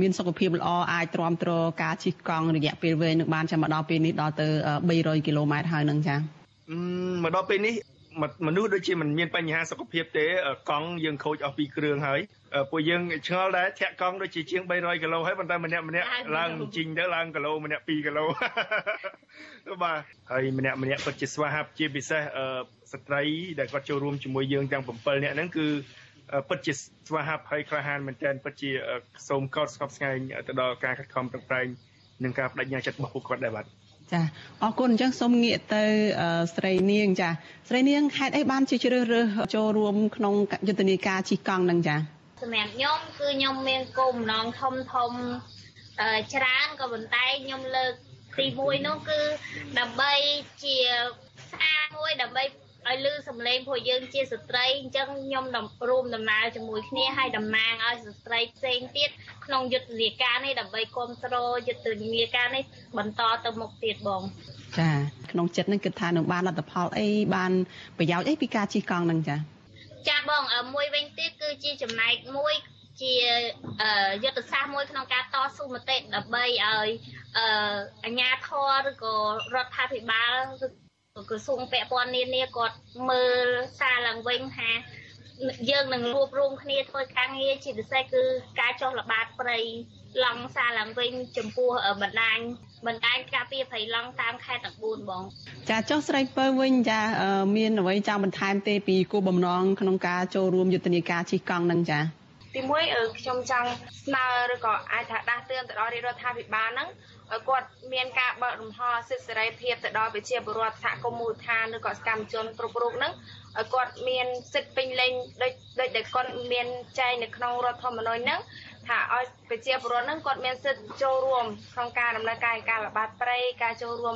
មានសុខភាពល្អអាចទ្រាំទ្រការជិះកង់រយៈពេលវែងនឹងបានចាំមកដល់ពេលនេះដល់ទៅ300គីឡូម៉ែត្រហើយនឹងចាមកដល់ពេលនេះ មនុស្សដូចជាមិនមានបញ្ហាសុខភាពទេកង់យើងខូចអស់ពីគ្រឿងហើយពួកយើងឆ្ងល់ដែរធាក់កង់ដូចជាជាង300គីឡូហើយប៉ុន្តែម្នាក់ម្នាក់ឡើងជីងទៅឡើងគីឡូម្នាក់2គីឡូបាទហើយម្នាក់ម្នាក់គាត់ជាស្វាហាប់ជាពិសេសស្ត្រីដែលគាត់ចូលរួមជាមួយយើងទាំង7នាក់ហ្នឹងគឺពិតជាស្វាហាប់ហើយក្លាហានមែនទែនពិតជាសូមកោតស្កប់ស្ងែងទៅដល់ការខិតខំប្រឹងប្រែងនិងការបដិញ្ញាចិត្តរបស់ពួកគាត់ដែរបាទ ចាអរគុណអញ្ចឹងសូមងាកទៅស្រីនាង ចាស្រីនាងហេតុអីបានជាជ្រើសរើសចូលរួមក្នុងយុទ្ធនាការជិះកង់នឹងចាសម្រាប់ខ្ញុំគឺខ្ញុំមានគោលបំណងធំធំច្រើនក៏ប៉ុន្តែខ្ញុំលើកទី1នោះគឺដើម្បីជាសារមួយដើម្បី ឲ្យលឺសំឡេងពួកយើងជាស្ត្រីអញ្ចឹងខ្ញុំរួមដំណើរជាមួយគ្នាហើយតំណាងឲ្យស្ត្រីផ្សេងទៀតក្នុងយុទ្ធនាការនេះដើម្បីគ្រប់គ្រងយុទ្ធនាការនេះបន្តទៅមុខទៀតបងចាក្នុងចិត្តនឹងគិតថានឹងបានលទ្ធផលអីបានប្រយោជន៍អីពីការជិះកង់នឹងចាចាបងមួយវិញទៀតគឺជាចំណែកមួយជាយុទ្ធសាស្ត្រមួយក្នុងការតស៊ូមតិដើម្បីឲ្យអាជ្ញាធរឬក៏រដ្ឋាភិបាល ក្រសួងពាក់ព័ន្ធនានាគាត់មើលសារឡើងវិញថាយើងនឹងរួបរวมគ្នាធ្វើការងារជាពិសេសគឺការចុះល្បាតព្រៃឡង់សារឡើងវិញចំពោះបណ្ដាញបណ្ដាញការពារព្រៃឡង់តាមខេត្តទាំង4បង ចាចុះស្រីពៅវិញចាមានអ្វីចង់បន្ថែមទេពីគោលបំណងក្នុងការចូលរួមយុទ្ធនាការជិះកង់នឹងចាទីមួយខ្ញុំចង់ស្នើឬក៏អាចថាដាស់តឿនទៅដល់រាជរដ្ឋាភិបាលហ្នឹង ឲ្យគាត់មានការបើករំហសិទ្ធិសេរីភាពទៅដល់ប្រជាពលរដ្ឋសហគមន៍មូលដ្ឋានឬក៏សកម្មជនគ្រប់រូបហ្នឹងឲ្យគាត់មានសិទ្ធិពេញលេញដូចដូចដែលគាត់មានចែងនៅក្នុងរដ្ឋធម្មនុញ្ញហ្នឹងថាឲ្យប្រជាពលរដ្ឋហ្នឹងគាត់មានសិទ្ធិចូលរួមក្នុងការដំណើរការការល្បាតព្រៃការចូលរួម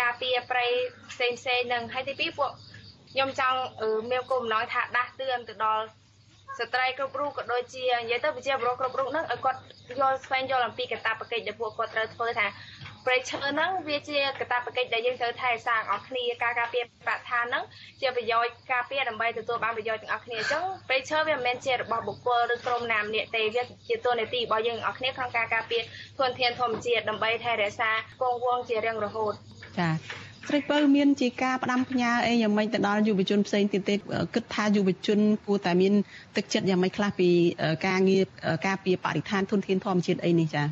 ការពារព្រៃផ្សេងផ្សេងហ្នឹងហើយទីពីរពួកខ្ញុំចង់មានគោលបំណងថាដាស់តឿនទៅដល់ ស្ត្រីគ្រប់រូបក៏ដូចជានិយាយទៅប្រជាពលរដ្ឋគ្រប់រូបហ្នឹងឲ្យគាត់យល់ស្វែងយល់អំពីកាតព្វកិច្ចដែលពួកគាត់ត្រូវធ្វើថាព្រៃឈើហ្នឹងវាជាកាតព្វកិច្ចដែលយើងត្រូវថែរក្សាអស់គ្នាការការពារបរិស្ថានហ្នឹងជាប្រយោជន៍ការពារដើម្បីទទួលបានប្រយោជន៍ទាំងអស់គ្នាអញ្ចឹងព្រៃឈើវាមិនមែនជារបស់បុគ្គលឬក្រុមណាម្នាក់ទេវាជាតួនាទីរបស់យើងទាំងអស់គ្នាក្នុងការការពារធនធានធម្មជាតិដើម្បីថែរក្សាគង់វង្សជារៀងរហូតចា ស្រីពៅមានជាការផ្ដាំផ្ញើអីយ៉ាងម៉េចទៅដល់យុវជនផ្សេងទៀតទេគិតថាយុវជនគួរតែមានទឹកចិត្តយ៉ាងម៉េចខ្លះពីការងារការពារបរិស្ថានធនធានធម្មជាតិអីនេះចា៎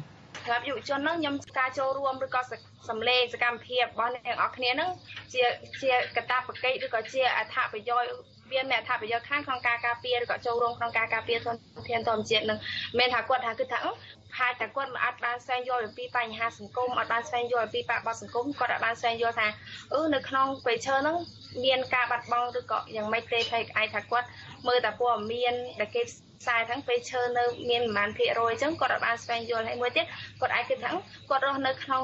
សម្រាប់យុវជនហ្នឹងខ្ញុំការចូលរួមឬក៏សម្លេងសកម្មភាពរបស់អ្នកទាំងអស់គ្នាហ្នឹងជាជាកតាបកិច្ចឬក៏ជាអត្ថប្រយោជន៍វាមានអត្ថប្រយោជន៍ខាងក្នុងការការពារឬក៏ចូលរួមក្នុងការការពារធនធានធម្មជាតិនឹងមិនថាគាត់ថាគឺថា ហាក់តែគាត់មិនអាចបានស្វែងយល់អំពីបញ្ហាសង្គមអត់បានស្វែងយល់អំពីបរិបទសង្គមគាត់អាចបានស្វែងយល់ថាអឺនៅក្នុងពេលឈើហ្នឹងមានការបាត់បង់ឬក៏យ៉ាងម៉េចទេហើយអាចថាគាត់មើលតែព័ត៌មានដែលគេផ្សាយហ្នឹងពេលឈើនៅមានប្រហែលភាគរយអញ្ចឹងគាត់អាចបានស្វែងយល់ហើយមួយទៀតគាត់អាចគិតថាគាត់រស់នៅក្នុង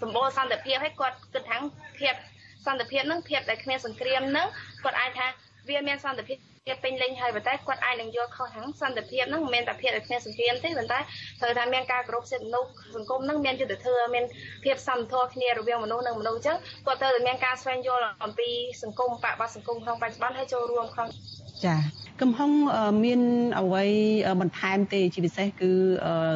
សម្បូរសន្តិភាពហើយគាត់គិតថាភាពសន្តិភាពហ្នឹងភាពដែលគ្មានសង្គ្រាមហ្នឹងគាត់អាចថាវាមានសន្តិភាព ភាពពេញលេញហើយប៉ុន្តែគាត់អាចនឹងយកខុសខាងសន្តិភាពហ្នឹងមិនមែនតែភាពដែលគ្មានសង្គ្រាមទេប៉ុន្តែត្រូវថាមានការគោរពសិទ្ធិមនុស្សសង្គមហ្នឹងមានយុត្តិធម៌មានភាពសមធម៌គ្នារវាងមនុស្សនិងមនុស្សអញ្ចឹងគាត់ត្រូវតែមានការស្វែងយល់អំពីសង្គមបបសង្គមក្នុងបច្ចុប្បន្នហើយចូលរួមក្នុងចាកំហុងមានអ្វីបន្ថែមទេជាពិសេសគឺ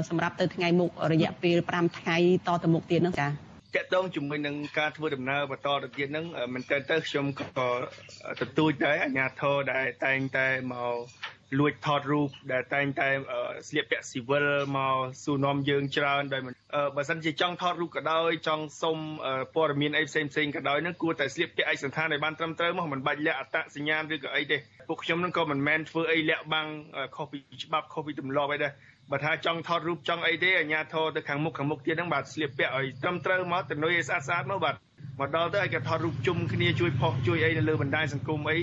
សម្រាប់ទៅថ្ងៃមុខរយៈពេល5ថ្ងៃតទៅមុខទៀតហ្នឹងចា តកតងជាមួយនឹងការធ្វើដំណើរបន្តទៅទៀតហ្នឹងមិនទៅទៅខ្ញុំក៏ទទូចដែរអាញាធរដែលតែងតែមកលួចថតរូបដែលតែងតែស្លៀកពាក់ស៊ីវិលមកសួរនាំយើងច្រើនដោយបើសិនជាចង់ថតរូបក៏ដោយចង់សុំព័ត៌មានអីផ្សេងផ្សេងក៏ដោយនឹងគួរតែស្លៀកពាក់ឯកសណ្ឋានឲ្យបានត្រឹមត្រូវមកមិនបាច់លាក់អត្តសញ្ញាណឬក៏អីទេពួកខ្ញុំនឹងក៏មិនមែនធ្វើអីលាក់បាំងខុសពីច្បាប់ខុសពីទម្លាប់អីដែរ បើថាចង់ថតរូបចង់អីទេអាញាធរទៅខាងមុខខាងមុខទៀតហ្នឹងបាទស្លៀកពាក់ឲ្យត្រឹមត្រូវមកទៅនុយឲ្យស្អាតស្អាតមកបាទមកដល់ទៅឲ្យគេថតរូបជុំគ្នាជួយផុសជួយអីនៅលើបណ្ដាញសង្គមអី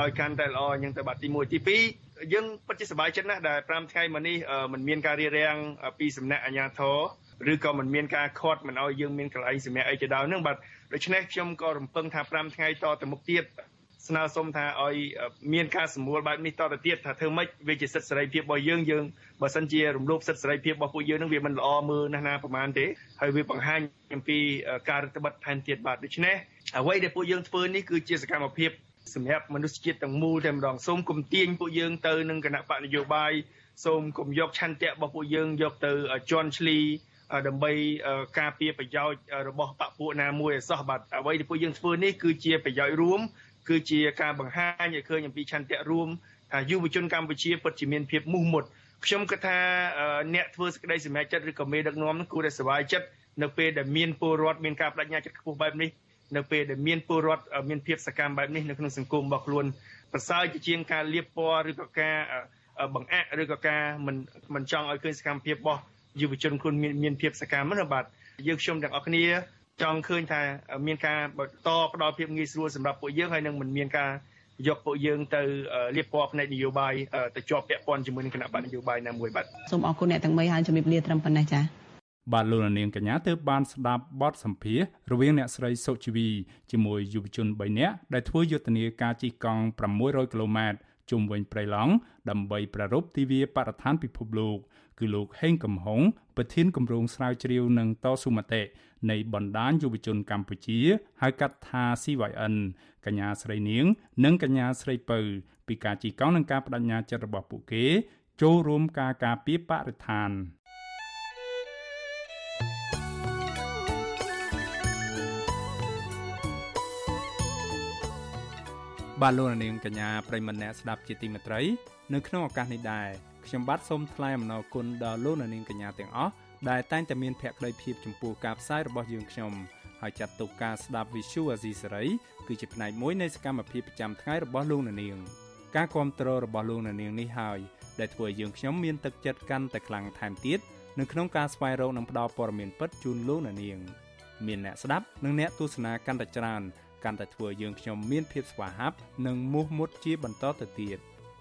ឲ្យកាន់តែល្អអញ្ចឹងទៅបាទទី1ទី2យើងពិតជាសប្បាយចិត្តណាស់ដែល5ថ្ងៃមកនេះมันមានការរៀបរៀងពីសំណាក់អាជ្ញាធរឬក៏มันមានការខាត់មិនឲ្យយើងមានកន្លែងសម្រាប់អីទៅដល់ហ្នឹងបាទដូច្នេះខ្ញុំក៏រំពឹងថា5ថ្ងៃតទៅមុខទៀត ស្នើសុំថាឲ្យមានការសម្រួលបែបនេះតទៅទៀតថាធ្វើម៉េចវាជាសិទ្ធិសេរីភាពរបស់យើងយើងបើសិនជារំលោភសិទ្ធិសេរីភាពរបស់ពួកយើងនឹងវាមិនល្អមើលណាស់ណាប្រហែលទេហើយវាបង្ហាញអំពីការរដ្ឋបတ်ថែមទៀតបាទដូច្នេះអ្វីដែលពួកយើងធ្វើនេះគឺជាសកម្មភាពសម្រាប់មនុស្សជាតិទាំងមូលតែម្ដងសូមគំទាញពួកយើងទៅនឹងគណៈបកនយោបាយសូមគំយកឆន្ទៈរបស់ពួកយើងយកទៅជន់ឈ្លីដើម្បីការពារប្រយោជន៍របស់បពពួកណាមួយឲ្យសោះបាទអ្វីដែលពួកយើងធ្វើនេះគឺជាប្រយោជន៍រួម គឺជាការបង្ហាញឲ្យឃើញអំពីឆន្ទៈរួមថាយុវជនកម្ពុជាពិតជាមានភាពមោះមុតខ្ញុំគិតថាអ្នកធ្វើសេចក្តីសម្រេចចិត្តឬក៏មេដឹកនាំគួរតែសប្បាយចិត្តនៅពេលដែលមានពលរដ្ឋមានការបដិញ្ញាចិត្តខ្ពស់បែបនេះនៅពេលដែលមានពលរដ្ឋមានភាពសកម្មបែបនេះនៅក្នុងសង្គមរបស់ខ្លួនប្រសើរជាជាងការលៀបពណ៌ឬក៏ការបង្អាក់ឬក៏ការមិនមិនចង់ឲ្យឃើញសកម្មភាពរបស់យុវជនខ្លួនមានមានភាពសកម្មណាបាទយើងខ្ញុំទាំងអស់គ្នា ចង់ឃើញថាមានការបន្តផ្ដល់ភាពងាយស្រួលសម្រាប់ពួកយើងហើយនឹងមិនមានការយកពួកយើងទៅលៀបពណ៌ផ្នែកនយោបាយទៅជាប់ពាក់ព័ន្ធជាមួយនឹងគណៈបកនយោបាយណាមួយបាទសូមអរគុណអ្នកទាំង3ហើយជំរាបលាត្រឹមប៉ុណ្ណេះចា៎បាទលោកនាងកញ្ញាទើបបានស្ដាប់បទសម្ភាសរវាងអ្នកស្រីសុជីវីជាមួយយុវជន3នាក់ដែលធ្វើយុទ្ធនាការជិះកង់600គីឡូម៉ែត្រជុំវិញព្រៃឡង់ដើម្បីប្រារព្ធទិវាបរិស្ថានពិភពលោក គឺលោកហេងកំហុងប្រធានគម្រោងស្រាវជ្រាវនិងតស៊ូមតិនៃបណ្ដាញយុវជនកម្ពុជាហៅកាត់ថា CYN កញ្ញាស្រីនាង និងកញ្ញាស្រីពៅពីការជីកង់និងការបដិញ្ញាចិត្តរបស់ពួកគេ ចូលរួមការការពារបរិស្ថានបាទលោកនាងកញ្ញាប្រិមម្នាក់ស្ដាប់ជាទីមេត្រី នៅក្នុងឱកាសនេះដែរ ខ្ញុំបាទសូមថ្លែងអំណរគុណដល់លោកនាងកញ្ញាទាំងអស់ដែលតែងតែមានភក្ដីភាពចំពោះការផ្សាយរបស់យើងខ្ញុំហើយចាត់ទុកការស្ដាប់ Visual Asia សេរីគឺជាផ្នែកមួយនៃសកម្មភាពប្រចាំថ្ងៃរបស់លោកនាងការគ្រប់គ្រងរបស់លោកនាងនេះហើយដែលធ្វើឲ្យយើងខ្ញុំមានទឹកចិត្តកាន់តែខ្លាំងថែមទៀតនៅក្នុងការស្វែងរកនិងផ្តល់ព័ត៌មានពិតជូនលោកនាងមានអ្នកស្ដាប់និងអ្នកទស្សនាកាន់តែច្រើនកាន់តែធ្វើយើងខ្ញុំមានភាពស្វាហាប់និងមោះមុតជាបន្តទៅទៀត